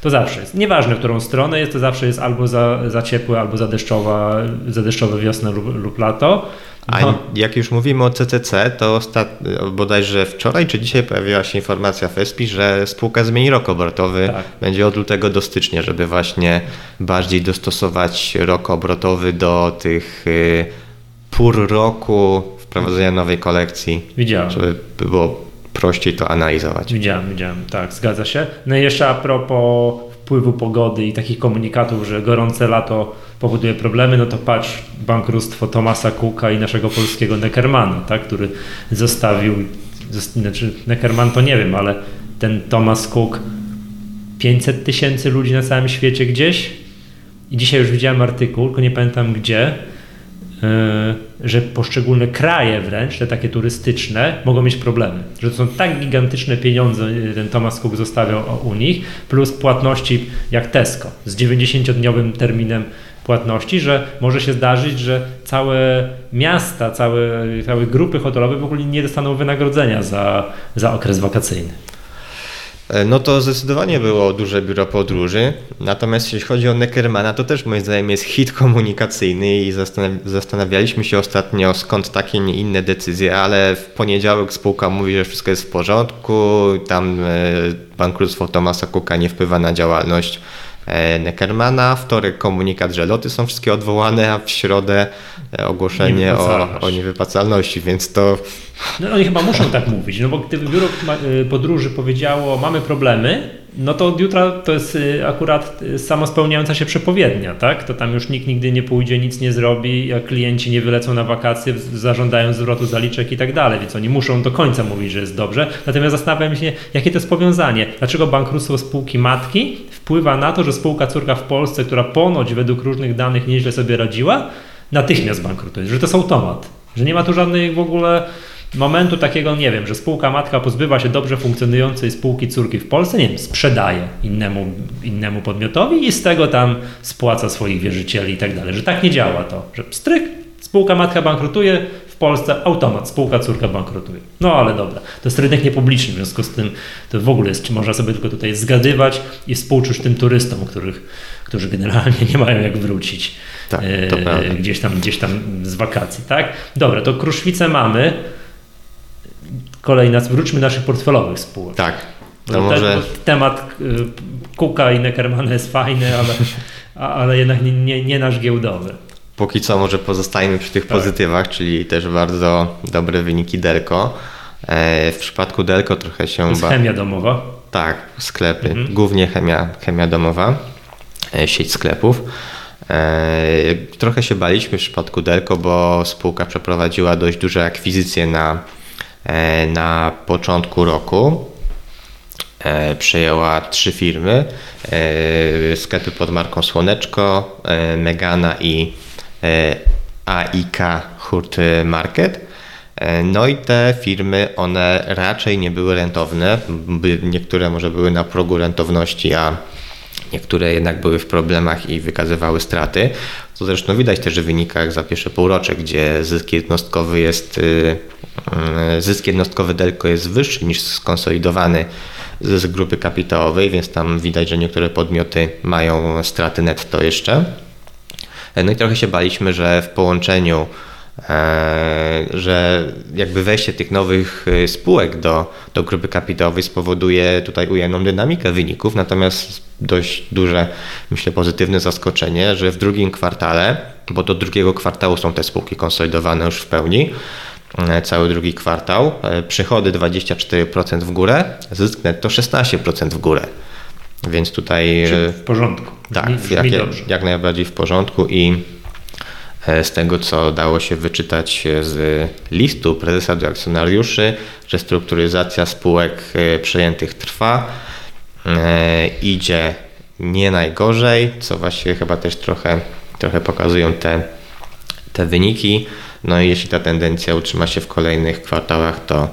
to zawsze jest. Nieważne, w którą stronę jest, to zawsze jest albo za, za ciepłe, albo za deszczowa, za deszczowe wiosnę lub, lub lato. A no. jak już mówimy o CCC, to ostat... bodajże wczoraj czy dzisiaj pojawiła się informacja w ESPI, że spółka zmieni rok obrotowy. Tak. Będzie od lutego do stycznia, żeby właśnie bardziej dostosować rok obrotowy do tych y, pór roku wprowadzenia nowej kolekcji. Widziałem. Żeby było prościej to analizować. Widziałem, widziałem, tak, zgadza się. No i jeszcze a propos wpływu pogody i takich komunikatów, że gorące lato powoduje problemy, no to patrz, bankructwo Tomasa Cooka i naszego polskiego Neckermana, tak, który zostawił, znaczy Neckerman to nie wiem, ale ten Thomas Cook 500 tysięcy ludzi na całym świecie gdzieś? I dzisiaj już widziałem artykuł, tylko nie pamiętam gdzie, yy, że poszczególne kraje wręcz, te takie turystyczne, mogą mieć problemy. Że to są tak gigantyczne pieniądze, ten Thomas Cook zostawiał u nich, plus płatności jak Tesco z 90-dniowym terminem płatności, że może się zdarzyć, że całe miasta, całe, całe grupy hotelowe w ogóle nie dostaną wynagrodzenia za, za okres wakacyjny. E, no to zdecydowanie było duże biuro podróży. Natomiast jeśli chodzi o Neckermana, to też moim zdaniem jest hit komunikacyjny i zastanawialiśmy się ostatnio skąd takie, nie inne decyzje, ale w poniedziałek spółka mówi, że wszystko jest w porządku, tam e, bankructwo Tomasa Cooka nie wpływa na działalność Neckermana. Wtorek komunikat, że loty są wszystkie odwołane, a w środę ogłoszenie o, o niewypłacalności, więc to no oni chyba muszą tak mówić, no bo gdyby biuro y, podróży powiedziało, mamy problemy, no to od jutra to jest akurat samospełniająca się przepowiednia, tak? To tam już nikt nigdy nie pójdzie, nic nie zrobi, jak klienci nie wylecą na wakacje, zażądają zwrotu zaliczek i tak dalej, więc oni muszą do końca mówić, że jest dobrze. Natomiast zastanawiam się, jakie to jest powiązanie. Dlaczego bankructwo spółki matki wpływa na to, że spółka córka w Polsce, która ponoć według różnych danych nieźle sobie radziła, natychmiast bankrutuje, że to jest automat, że nie ma tu żadnej w ogóle momentu takiego, nie wiem, że spółka matka pozbywa się dobrze funkcjonującej spółki córki w Polsce, nie wiem, sprzedaje innemu, innemu podmiotowi i z tego tam spłaca swoich wierzycieli i tak dalej, że tak nie działa to, że stryk, spółka matka bankrutuje, Polsce automat, spółka córka bankrutuje. No ale dobra, to jest rynek niepubliczny, w związku z tym to w ogóle jest, można sobie tylko tutaj zgadywać i współczuć tym turystom, których, którzy generalnie nie mają jak wrócić tak, e, gdzieś, tam, gdzieś tam z wakacji, tak? Dobra, to Kruszwice mamy, Kolejna, wróćmy do naszych portfelowych spółek. Tak. To może... Ten, temat y, Kuka i Neckermana jest fajny, ale, ale jednak nie, nie, nie, nasz giełdowy. Póki co może pozostajemy przy tych tak. pozytywach, czyli też bardzo dobre wyniki Delco. E, w przypadku Delco trochę się... To jest chemia domowa. Tak, sklepy. Mhm. Głównie chemia, chemia domowa, e, sieć sklepów. E, trochę się baliśmy w przypadku Delco, bo spółka przeprowadziła dość duże akwizycje na na początku roku. Przejęła trzy firmy, sklepy pod marką Słoneczko, Megana i AIK Hurt Market. No i te firmy, one raczej nie były rentowne. Niektóre może były na progu rentowności, a niektóre jednak były w problemach i wykazywały straty. To zresztą widać też w wynikach za pierwsze półrocze, gdzie zysk jednostkowy jest y, E, zysk jednostkowy Delco jest wyższy niż skonsolidowany z grupy kapitałowej, więc tam widać, że niektóre podmioty mają straty netto jeszcze. E, no i trochę się baliśmy, że w połączeniu e, że jakby wejście tych nowych spółek do, do grupy kapitałowej spowoduje tutaj ujemną dynamikę wyników, natomiast dość duże, myślę, pozytywne zaskoczenie, że w drugim kwartale, bo do drugiego kwartału są te spółki konsolidowane już w pełni, E, cały drugi kwartał. E, przychody 24% w górę, zysk netto 16% w górę. Więc tutaj. Czyli w porządku. Tak, jak, jak najbardziej w porządku i e, z tego, co dało się wyczytać z listu prezesa do akcjonariuszy, że strukturyzacja spółek przejętych trwa, idzie nie najgorzej, co właśnie chyba też trochę, trochę pokazują te, te wyniki. No i jeśli ta tendencja utrzyma się w kolejnych kwartałach, to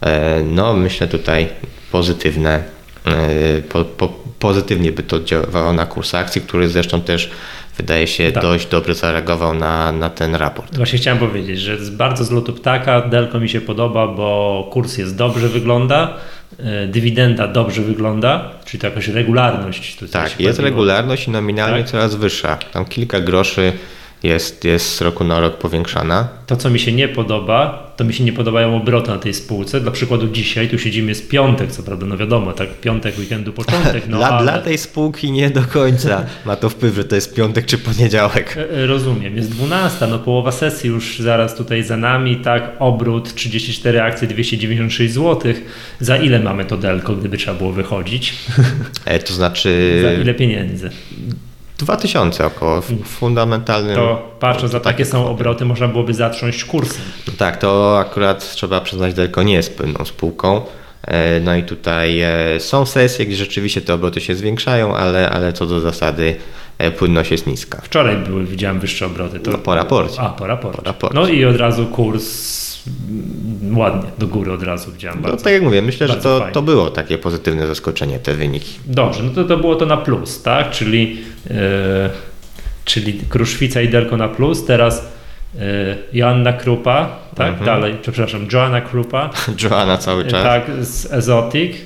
e, no myślę tutaj pozytywne, e, po, po, pozytywnie by to działało na kurs akcji, który zresztą też wydaje się tak. dość dobrze zareagował na, na ten raport. Właśnie chciałem powiedzieć, że bardzo z lotu ptaka Delko mi się podoba, bo kurs jest dobrze wygląda, e, dywidenda dobrze wygląda, czyli to jakaś regularność. tak, jest regularność i nominalnie tak? coraz wyższa. Tam kilka groszy jest, jest z roku na rok powiększana. To, co mi się nie podoba, to mi się nie podobają obroty na tej spółce. Dla przykładu dzisiaj, tu siedzimy, jest piątek, co prawda, no wiadomo, tak, piątek, weekendu, początek, no dla, ale... dla tej spółki nie do końca ma to wpływ, że to jest piątek czy poniedziałek. E, e, Rozumiem, jest 12, no połowa sesji już zaraz tutaj za nami, tak, obrót 34 akcje 296 zł. Za ile mamy to delko, gdyby trzeba było wychodzić? E, To znaczy Za ile pieniędzy? 2000 około w fundamentalnym. To patrząc za to takie są obroty, można byłoby zatrząść kursem. No Tak, to akurat trzeba przyznać, Delco nie jest pełną spółką. E, No i tutaj e, są sesje, gdzie rzeczywiście te obroty się zwiększają, ale, ale co do zasady e, płynność jest niska. Wczoraj były, widziałem wyższe obroty. To... No, po raporcie. A, po raporcie. Po raporcie. No i od razu kurs mm, ładnie, do góry od razu widziałem. No Bardzo. tak jak mówię, myślę, że to, fajnie. to było takie pozytywne zaskoczenie, te wyniki. Dobrze, no to, to było to na plus, tak? Czyli, e, czyli Kruszwica i Delko na plus, teraz e, Joanna Krupa, tak? Mhm. Dalej, przepraszam, Joanna Krupa, Joanna cały e, czas. tak, z Ezotic,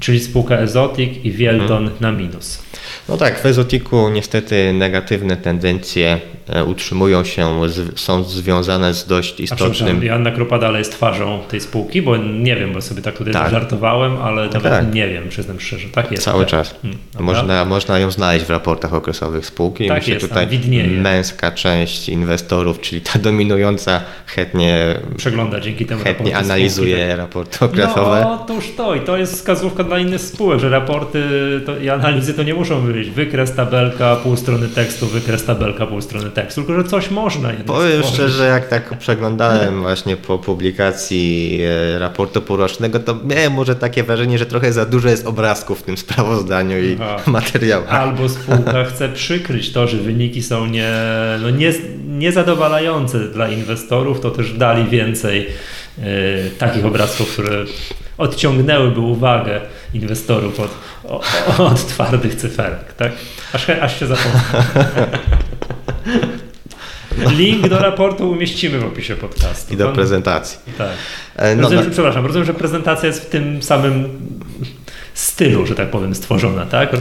czyli spółka Ezotic i Wieldon Mhm. na minus. No tak, w Ezotiku niestety negatywne tendencje e, utrzymują się, są związane z dość A istotnym... Joanna Krupa dalej jest twarzą tej spółki, bo nie wiem, bo sobie tak tutaj Tak. żartowałem, ale nawet tak. nie wiem, przyznam szczerze, tak jest. Cały tak. czas. Hmm, dobra. Można, można ją znaleźć w raportach okresowych spółki. Tak Myślę, jest, tutaj widnieje. męska część inwestorów, czyli ta dominująca, chętnie, Przegląda dzięki temu chętnie raporty analizuje spółki. raporty okresowe. No, otóż to i to jest wskazówka dla innych spółek, że raporty to, i analizy to nie muszą być wykres, tabelka, pół strony tekstu, wykres, tabelka, pół strony tekstu, tylko że coś można jednak Powiem stworzyć. szczerze, jak tak przeglądałem właśnie po publikacji e, raportu półrocznego, to miałem może takie wrażenie, że trochę za dużo jest obrazków w tym sprawozdaniu i Aha. materiałach. Albo spółka chce przykryć to, że wyniki są nie, no nie, niezadowalające dla inwestorów, to też dali więcej e, takich obrazków, które odciągnęłyby uwagę inwestorów od, od twardych cyferek, tak? Aż, aż się zapomnę. Link do raportu umieścimy w opisie podcastu. I do prezentacji. Tak. E, No, rozumiem, że, przepraszam, rozumiem, że prezentacja jest w tym samym stylu, że tak powiem, stworzona, tak?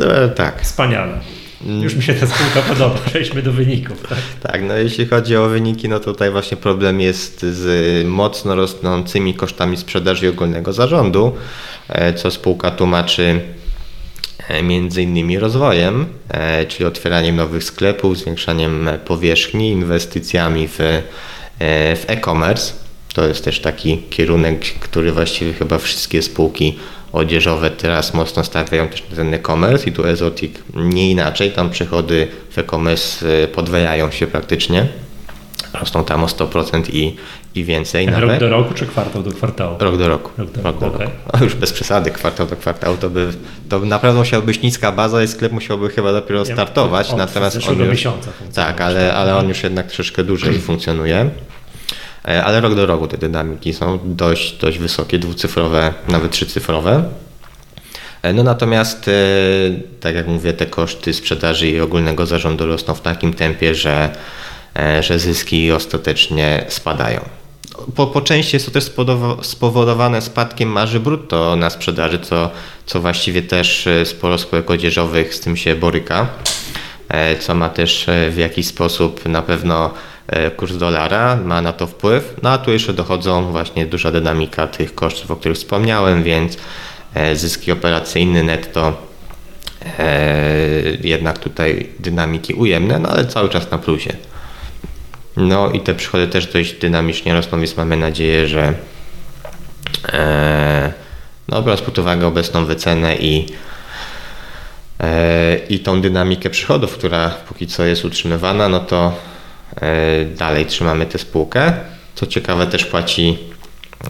e, tak. Wspaniale. Już mi się ta spółka podoba. Przejdźmy do wyników. Tak? Tak, no jeśli chodzi o wyniki, no tutaj właśnie problem jest z mocno rosnącymi kosztami sprzedaży ogólnego zarządu, e, co spółka tłumaczy e, między innymi rozwojem, e, czyli otwieraniem nowych sklepów, zwiększaniem powierzchni, inwestycjami w, w e-commerce. To jest też taki kierunek, który właściwie chyba wszystkie spółki odzieżowe teraz mocno stawiają też na ten e-commerce i tu Ezotic nie inaczej, tam przychody w e-commerce e, podwajają się praktycznie. Rosną tam o 100% i, i więcej Rok nawet. do roku czy kwartał do kwartału? Rok do roku. Rok do roku, okej. A już bez przesady, kwartał do kwartału, to by to naprawdę musiała być niska baza i sklep musiałby chyba dopiero Ja- startować, od natomiast on już, miesiąca tak, ale, ale on już jednak troszeczkę dłużej funkcjonuje. E, Ale rok do roku te dynamiki są dość, dość wysokie, dwucyfrowe, nawet trzycyfrowe. E, No natomiast, e, tak jak mówię, te koszty sprzedaży i ogólnego zarządu rosną w takim tempie, że, że zyski ostatecznie spadają. Po, po części jest to też spowodowane spadkiem marży brutto na sprzedaży, co, co właściwie też sporo spółek odzieżowych z tym się boryka, co ma też w jakiś sposób na pewno kurs dolara, ma na to wpływ. No a tu jeszcze dochodzą właśnie duża dynamika tych kosztów, o których wspomniałem, więc e, zyski operacyjne netto e, jednak tutaj dynamiki ujemne, no ale cały czas na plusie. No i te przychody też dość dynamicznie rosną, więc mamy nadzieję, że e, no biorąc pod uwagę obecną wycenę i e, i tą dynamikę przychodów, która póki co jest utrzymywana, no to e, dalej trzymamy tę spółkę. Co ciekawe też płaci,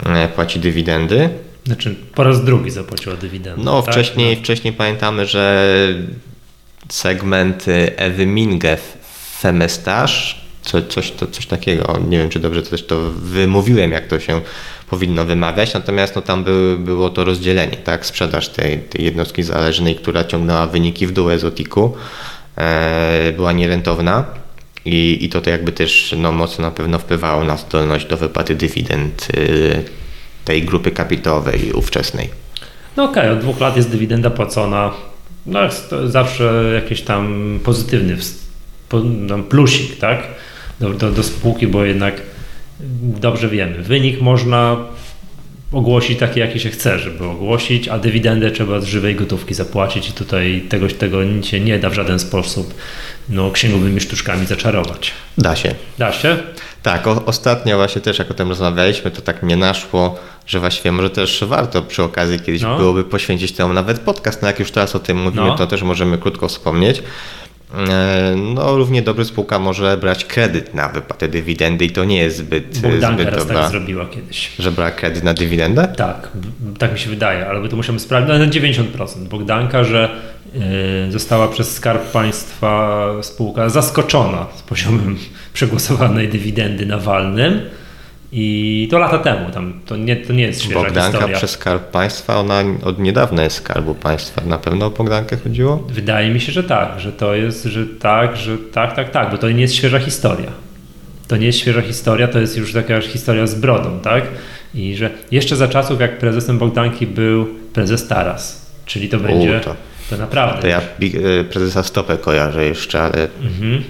e, płaci dywidendy. Znaczy, po raz drugi zapłaciła dywidendę. No tak? wcześniej, wcześniej pamiętamy, że segment Ewy Minge Femestage, co, coś, to, coś takiego, nie wiem czy dobrze też to wymówiłem, jak to się powinno wymawiać, natomiast no, tam było to rozdzielenie, tak, sprzedaż tej, tej jednostki zależnej, która ciągnęła wyniki w dół Ezotiku, e, była nierentowna i, i to, to jakby też no, mocno na pewno wpływało na zdolność do wypłaty dywidend y, tej grupy kapitałowej ówczesnej. No okej, od dwóch lat jest dywidenda płacona. No jest zawsze jakiś tam pozytywny no, plusik, tak? Do, do, do spółki, bo jednak dobrze wiemy, wynik można ogłosić taki, jaki się chce, żeby ogłosić, a dywidendę trzeba z żywej gotówki zapłacić i tutaj tego, tego się nie da w żaden sposób no, księgowymi sztuczkami zaczarować. Da się. Da się? Tak, o, ostatnio właśnie też jak o tym rozmawialiśmy, to tak mnie naszło, że właściwie może też warto przy okazji kiedyś no. byłoby poświęcić temu nawet podcast, no jak już teraz o tym mówimy, no. to też możemy krótko wspomnieć. E, no, równie dobrze spółka może brać kredyt na wypłatę dywidendy i to nie jest zbyt, Bogdanka zbyt dobra. tak zrobiła kiedyś. Że brała kredyt na dywidendę? Tak, tak mi się wydaje, ale to musimy sprawdzić. No, na 90% Bogdanka, że yy, została przez Skarb Państwa spółka zaskoczona z poziomem przegłosowanej dywidendy na walnym i to lata temu, tam, to, nie, to nie jest świeża Bogdanka historia. przez Skarb Państwa, ona od niedawna jest Skarbu Państwa. Na pewno o Bogdankę chodziło? Wydaje mi się, że tak, że to jest, że tak, że tak, tak, tak, bo to nie jest świeża historia. To nie jest świeża historia, to jest już taka historia z brodą, tak? I że jeszcze za czasów, jak prezesem Bogdanki był prezes Taras, czyli to będzie, U, to, to naprawdę. To ja y, prezesa Stopę kojarzę jeszcze, ale... Mhm.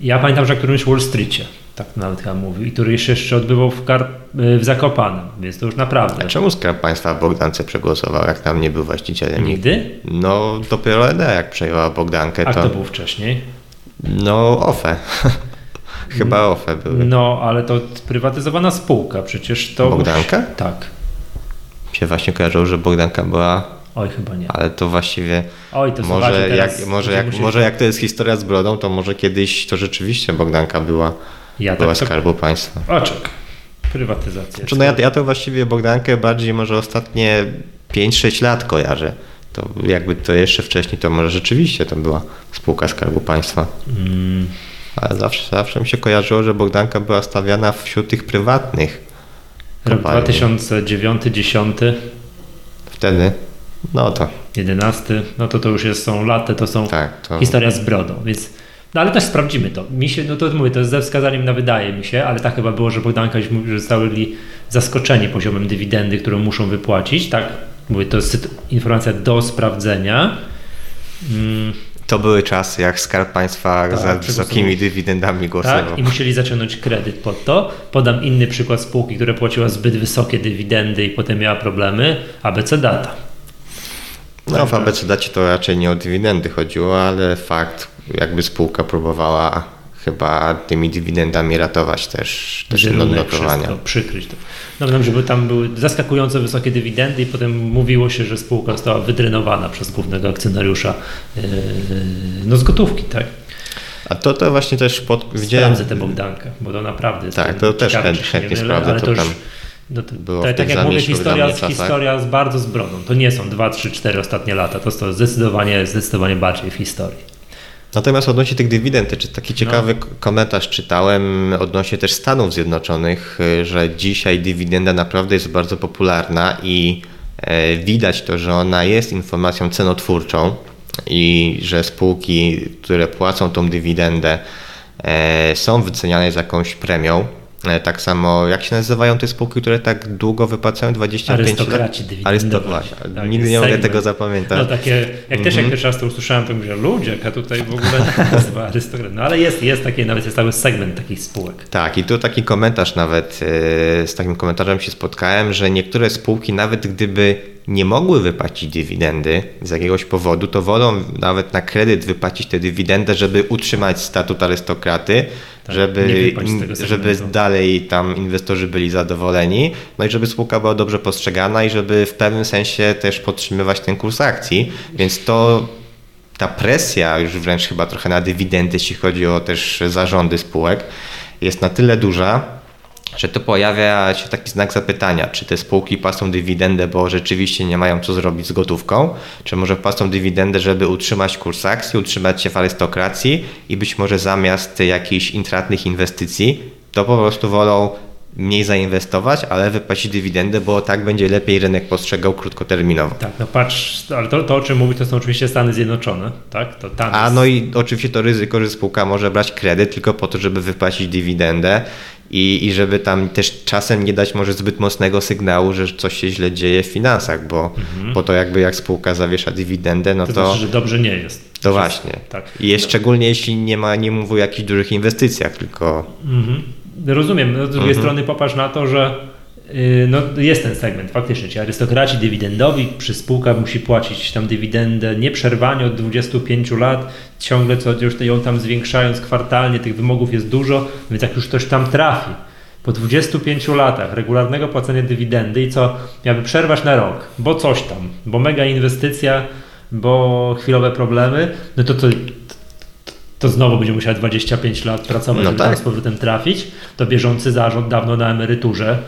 Ja pamiętam, że na którymś Wall Streetie tak nawet chyba mówił, i który się jeszcze odbywał w, Kar w Zakopanem, więc to już naprawdę. A czemu Skarb Państwa Bogdance przegłosował, jak tam nie był właścicielem? Nigdy? No dopiero ED jak przejęła Bogdankę. A to... kto był wcześniej? No OFE. Chyba OFE były. No, ale to prywatyzowana spółka, przecież to... Bogdanka? Już... Tak. Się właśnie kojarzyło, że Bogdanka była Oj, chyba nie. Ale to właściwie. Oj, to może, jak, może, jak, musieli... może jak to jest historia z brodą, to może kiedyś to rzeczywiście Bogdanka była ja była tak Skarbu to... Państwa. Oczek. Prywatyzacja. Znaczy, no ja, ja to właściwie Bogdankę bardziej może ostatnie 5-6 lat kojarzę. To jakby to jeszcze wcześniej, to może rzeczywiście to była spółka Skarbu Państwa. Mm. Ale zawsze, zawsze mi się kojarzyło, że Bogdanka była stawiana wśród tych prywatnych. Rok 2009-10. Wtedy? No to. 11, no to to już jest, są lata, to są tak, to... historia z brodą, więc no ale też sprawdzimy to. Mi się, no to mówię, to jest ze wskazaniem na wydaje mi się, ale tak chyba było, że Bogdanka mówił, że zostali zaskoczeni poziomem dywidendy, którą muszą wypłacić. Tak, mówię, to jest informacja do sprawdzenia. Mm. To były czasy, jak Skarb Państwa tak, za wysokimi dywidendami głosował. Tak, i musieli zaciągnąć kredyt pod to. Podam inny przykład spółki, która płaciła zbyt wysokie dywidendy i potem miała problemy. ABC Data. No w ABC Dacie to raczej nie o dywidendy chodziło, ale fakt jakby spółka próbowała chyba tymi dywidendami ratować też, też notowania. przykryć to. No wiem, żeby tam były zaskakująco wysokie dywidendy i potem mówiło się, że spółka została wydrenowana przez głównego akcjonariusza yy, no z gotówki, tak? A to, to właśnie też pod... widziałem... Sprawdzę tę Bogdankę, bo to naprawdę jest Tak, to też chętnie, chętnie sprawdzę, ale to, już, no to, było tak, tak jak mówię, historia, historia z bardzo z brodą. To nie są 2, 3, 4 ostatnie lata, to jest zdecydowanie, zdecydowanie bardziej w historii. Natomiast odnośnie tych dywidend, czy taki ciekawy no. komentarz czytałem odnośnie też Stanów Zjednoczonych, y, że dzisiaj dywidenda naprawdę jest bardzo popularna i e, widać to, że ona jest informacją cenotwórczą i że spółki, które płacą tą dywidendę, e, są wyceniane z jakąś premią. E, tak samo, jak się nazywają te spółki, które tak długo wypłacają? 25 Arystokraci lat? Arystokraci. Tak, Nigdy nie mogę tego zapamiętać. No takie, jak mm -hmm. też jak mhm. pierwszy raz to usłyszałem, to mówię, ludzie, jaka tutaj w ogóle nazwa arystokrat. No ale jest, jest taki, nawet jest cały segment takich spółek. Tak i tu taki komentarz nawet, e, z takim komentarzem się spotkałem, że niektóre spółki nawet gdyby nie mogły wypłacić dywidendy z jakiegoś powodu, to wolą nawet na kredyt wypłacić tę dywidendę, żeby utrzymać statut arystokraty, tak, żeby, żeby dalej tam inwestorzy byli zadowoleni, no i żeby spółka była dobrze postrzegana i żeby w pewnym sensie też podtrzymywać ten kurs akcji, więc to ta presja już wręcz chyba trochę na dywidendy, jeśli chodzi o też zarządy spółek, jest na tyle duża, że tu pojawia się taki znak zapytania, czy te spółki płacą dywidendę, bo rzeczywiście nie mają co zrobić z gotówką, czy może płacą dywidendę, żeby utrzymać kurs akcji, utrzymać się w arystokracji i być może zamiast jakichś intratnych inwestycji, to po prostu wolą mniej zainwestować, ale wypłacić dywidendę, bo tak będzie lepiej rynek postrzegał krótkoterminowo. Tak, no patrz, ale to, to o czym mówi, to są oczywiście Stany Zjednoczone, tak? To tam A no i oczywiście to ryzyko, że spółka może brać kredyt tylko po to, żeby wypłacić dywidendę i, i żeby tam też czasem nie dać może zbyt mocnego sygnału, że coś się źle dzieje w finansach, bo, mhm. bo to jakby jak spółka zawiesza dywidendę, no to... To znaczy, że dobrze nie jest. To właśnie. Tak. I jest szczególnie jeśli nie ma, nie mówię o jakichś dużych inwestycjach, tylko Mhm. Rozumiem. No, z drugiej strony popatrz na to, że no, jest ten segment faktycznie. Ci arystokraci dywidendowi przy spółkach musi płacić tam dywidendę nieprzerwanie od 25 lat, ciągle co już ją tam zwiększając kwartalnie, tych wymogów jest dużo, więc jak już ktoś tam trafi po 25 latach regularnego płacenia dywidendy i co miałby przerwać na rok, bo coś tam, bo mega inwestycja, bo chwilowe problemy, no to to to znowu będzie musiał 25 lat pracować, No żeby tak. tam z powrotem trafić, to bieżący zarząd dawno na emeryturze,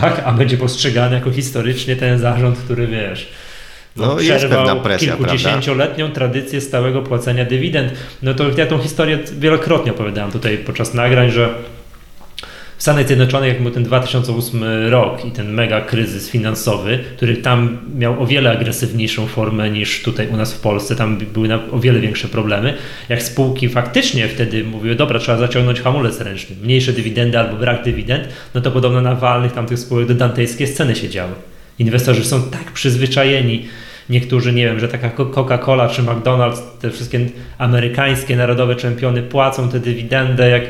tak, a będzie postrzegany jako historycznie ten zarząd, który wiesz, No, jest przerwał pewna presja, kilkudziesięcioletnią tradycję stałego płacenia dywidend. No to ja tą historię wielokrotnie opowiadałem tutaj podczas nagrań, że w Stanach Zjednoczonych, jak był ten 2008 rok i ten mega kryzys finansowy, który tam miał o wiele agresywniejszą formę niż tutaj u nas w Polsce, tam były o wiele większe problemy. Jak spółki faktycznie wtedy mówiły, dobra, trzeba zaciągnąć hamulec ręczny, mniejsze dywidendy albo brak dywidend, no to podobno na walnych tamtych spółek do dantejskie sceny się działy. Inwestorzy są tak przyzwyczajeni, niektórzy, nie wiem, że taka Co- Coca-Cola czy McDonald's, te wszystkie amerykańskie narodowe czempiony płacą tę dywidendę, jak,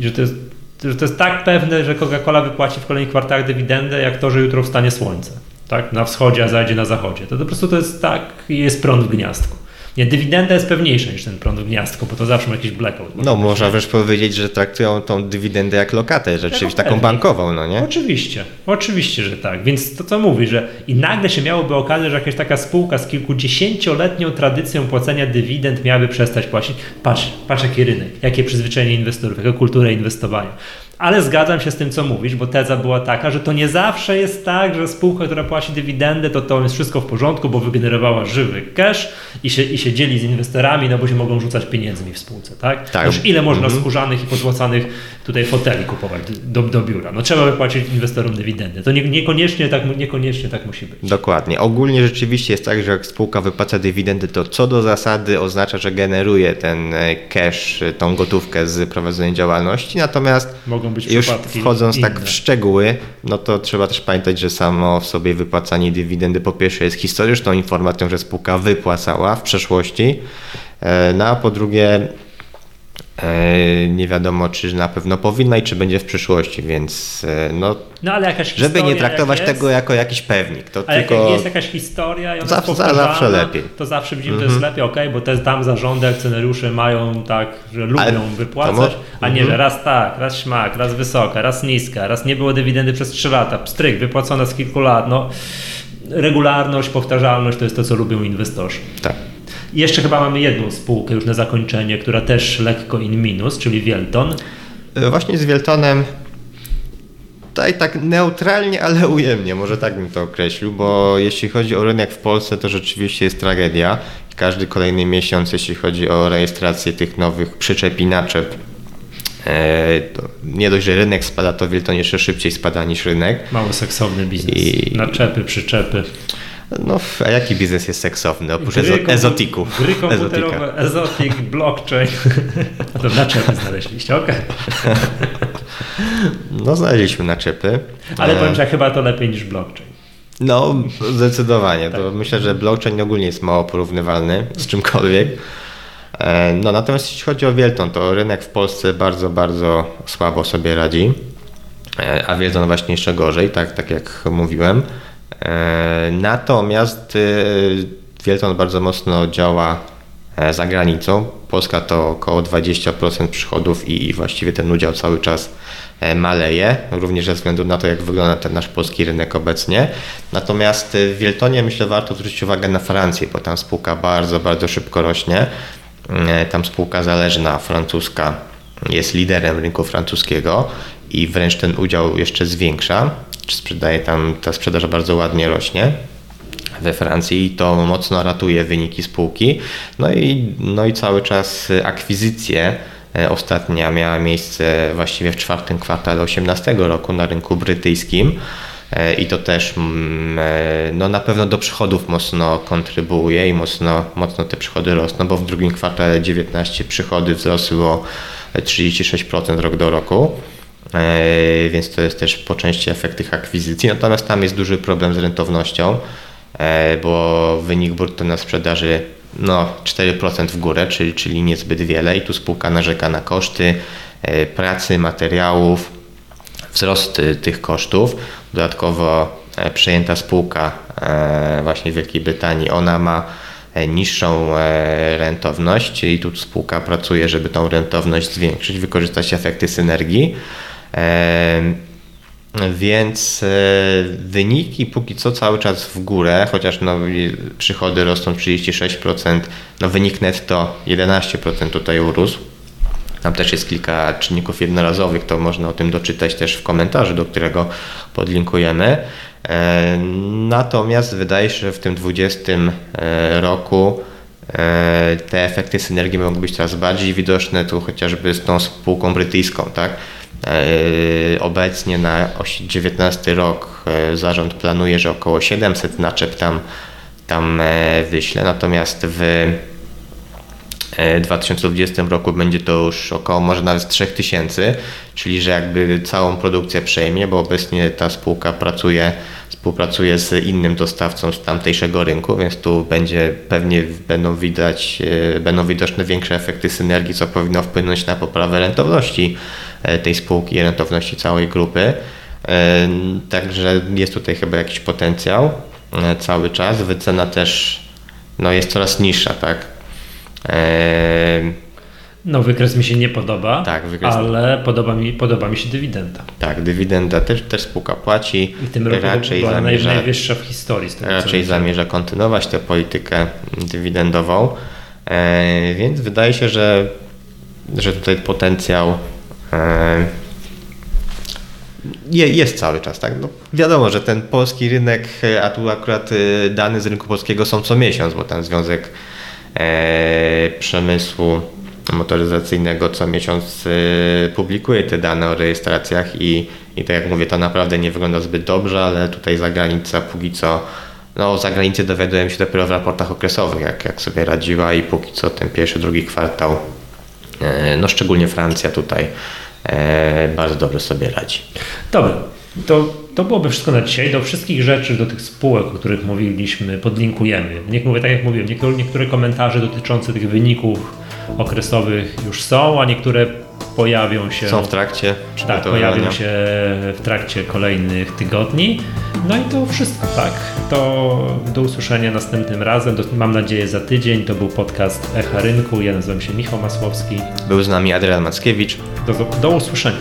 że to jest że to jest tak pewne, że Coca-Cola wypłaci w kolejnych kwartałach dywidendę, jak to, że jutro wstanie słońce. Tak? Na wschodzie, a zajdzie na zachodzie. To, to po prostu to jest tak, jest prąd w gniazdku. Nie, dywidenda jest pewniejsza niż ten prąd w gniazdku, bo to zawsze ma jakiś blackout. no można wręcz powiedzieć, że traktują tą dywidendę jak lokatę, rzeczywiście taką pewnie. bankową, no nie? Oczywiście, oczywiście, że tak. Więc to co mówi, że i nagle się miałoby okazać, że jakaś taka spółka z kilkudziesięcioletnią tradycją płacenia dywidend miałaby przestać płacić. Patrz, patrz jaki rynek, jakie przyzwyczajenie inwestorów, jaka kultura inwestowania. Ale zgadzam się z tym, co mówisz, bo teza była taka, że to nie zawsze jest tak, że spółka, która płaci dywidendę, to to jest wszystko w porządku, bo wygenerowała żywy cash i się, i się dzieli z inwestorami, no bo się mogą rzucać pieniędzmi w spółce, tak? Tak. Już ile można skórzanych i pozłacanych tutaj foteli kupować do, do biura? No trzeba wypłacić inwestorom dywidendę. To nie, niekoniecznie, tak, niekoniecznie tak musi być. Dokładnie. Ogólnie rzeczywiście jest tak, że jak spółka wypłaca dywidendy, to co do zasady oznacza, że generuje ten e, cash, e, tą gotówkę z prowadzonej działalności, natomiast Mogą być już przypadki wchodząc tak inne. w szczegóły, no to trzeba też pamiętać, że samo w sobie wypłacanie dywidendy po pierwsze jest historyczną informacją, że spółka wypłacała w przeszłości, e, no a po drugie nie wiadomo, czy na pewno powinna i czy będzie w przyszłości, więc e, no, No ale jakaś żeby historia nie traktować jak tego jako jakiś pewnik, to A jak tylko... jest jakaś historia i ona Zawsze- jest zawsze lepiej. Mhm. to zawsze widzimy, że to jest lepiej, okej, bo te tam zarządy, akcjonariusze mają tak, że lubią Ale wypłacać, a nie, Mhm. że raz tak, raz śmak, raz wysoka, raz niska, raz nie było dywidendy przez 3 lata, pstryk, wypłacona z kilku lat, no regularność, powtarzalność to jest to, co lubią inwestorzy. Tak. I jeszcze chyba mamy jedną spółkę już na zakończenie, która też lekko in minus, czyli Wielton. E, Właśnie z Wieltonem tutaj tak neutralnie, ale ujemnie, może tak bym to określił, bo jeśli chodzi o rynek w Polsce, to rzeczywiście jest tragedia. Każdy kolejny miesiąc, jeśli chodzi o rejestrację tych nowych przyczep i naczep, e, to nie dość, że rynek spada, to Wielton jeszcze szybciej spada niż rynek. Mało seksowny biznes. I- Naczepy, przyczepy. No, a jaki biznes jest seksowny, oprócz Gry ezotiku? Gry Ezotika. komputerowe, ezotik, blockchain. A to naczepy znaleźliście, okej. No, znaleźliśmy naczepy. Ale powiem, że chyba to lepiej niż blockchain. No, zdecydowanie. Tak. Myślę, że blockchain ogólnie jest mało porównywalny z czymkolwiek. E, No, natomiast jeśli chodzi o Wielton, to rynek w Polsce bardzo, bardzo słabo sobie radzi. E, A Wielton właśnie jeszcze gorzej, tak, tak jak mówiłem. E, Natomiast e, Wielton bardzo mocno działa e, za granicą. Polska to około 20% przychodów i właściwie ten udział cały czas e, maleje, również ze względu na to, jak wygląda ten nasz polski rynek obecnie. Natomiast e, w Wieltonie myślę warto zwrócić uwagę na Francję, bo tam spółka bardzo, bardzo szybko rośnie. Tam spółka zależna, francuska, jest liderem rynku francuskiego i wręcz ten udział jeszcze zwiększa. Sprzedaje tam, ta sprzedaż bardzo ładnie rośnie we Francji i to mocno ratuje wyniki spółki. No i, no i cały czas akwizycje e, ostatnia miała miejsce właściwie w czwartym kwartale 2018 roku na rynku brytyjskim. E, I to też mm, e, no na pewno do przychodów mocno kontrybuuje i mocno, mocno te przychody rosną, bo w drugim kwartale 19 przychody wzrosły o 36% rok do roku. E, Więc to jest też po części efekt tych akwizycji. Natomiast tam jest duży problem z rentownością, e, bo wynik brutto na sprzedaży no, 4% w górę, czyli, czyli niezbyt wiele i tu spółka narzeka na koszty e, pracy, materiałów, wzrost tych kosztów. Dodatkowo przejęta spółka właśnie w Wielkiej Brytanii, ona ma niższą rentowność i tu spółka pracuje, żeby tą rentowność zwiększyć, wykorzystać efekty synergii. Więc e, wyniki póki co cały czas w górę, chociaż no, przychody rosną 36%, no wynik netto 11% tutaj urósł. Tam też jest kilka czynników jednorazowych, to można o tym doczytać też w komentarzu, do którego podlinkujemy. Natomiast wydaje się, że w tym 20 e, roku e, te efekty synergii mogą być coraz bardziej widoczne, tu chociażby z tą spółką brytyjską, tak? E, Obecnie na 19 rok e, zarząd planuje, że około 700 naczep tam, tam e, wyśle, natomiast w e, 2020 roku będzie to już około może nawet 3000, czyli że jakby całą produkcję przejmie, bo obecnie ta spółka pracuje, współpracuje z innym dostawcą z tamtejszego rynku, więc tu będzie pewnie będą widać, e, będą widoczne większe efekty synergii, co powinno wpłynąć na poprawę rentowności e, tej spółki i rentowności całej grupy. E, Także jest tutaj chyba jakiś potencjał cały czas. Wycena też no, jest coraz niższa, tak? No wykres mi się nie podoba, Tak, wykres- ale podoba mi, podoba mi się dywidenda. tak, dywidenda też, też spółka płaci. I w tym roku raczej była zamierza, najwyższa w historii. Z tego, raczej zamierza kontynuować tę politykę dywidendową. Eee, więc wydaje się, że, że tutaj potencjał je, jest cały czas, tak? No, wiadomo, że ten polski rynek, e, a tu akurat e, dane z rynku polskiego są co miesiąc, bo tam Związek e, Przemysłu Motoryzacyjnego co miesiąc e, publikuje te dane o rejestracjach i, i tak jak mówię, to naprawdę nie wygląda zbyt dobrze, ale tutaj zagranica póki co, no o zagranicy dowiadujemy się dopiero w raportach okresowych, jak, jak sobie radziła i póki co ten pierwszy, drugi kwartał, e, no szczególnie Francja tutaj e, bardzo dobrze sobie radzi. Dobra, to, to byłoby wszystko na dzisiaj. Do wszystkich rzeczy, do tych spółek, o których mówiliśmy, podlinkujemy. Niech mówię, tak jak mówiłem, niektóre, niektóre komentarze dotyczące tych wyników okresowych już są, a niektóre pojawią się. Są w trakcie tak, pojawią się w trakcie kolejnych tygodni. No i to wszystko, tak? To do usłyszenia następnym razem. Do, mam nadzieję za tydzień. To był podcast Echa Rynku. Ja nazywam się Michał Masłowski. Był z nami Adrian Mackiewicz. Do, do usłyszenia.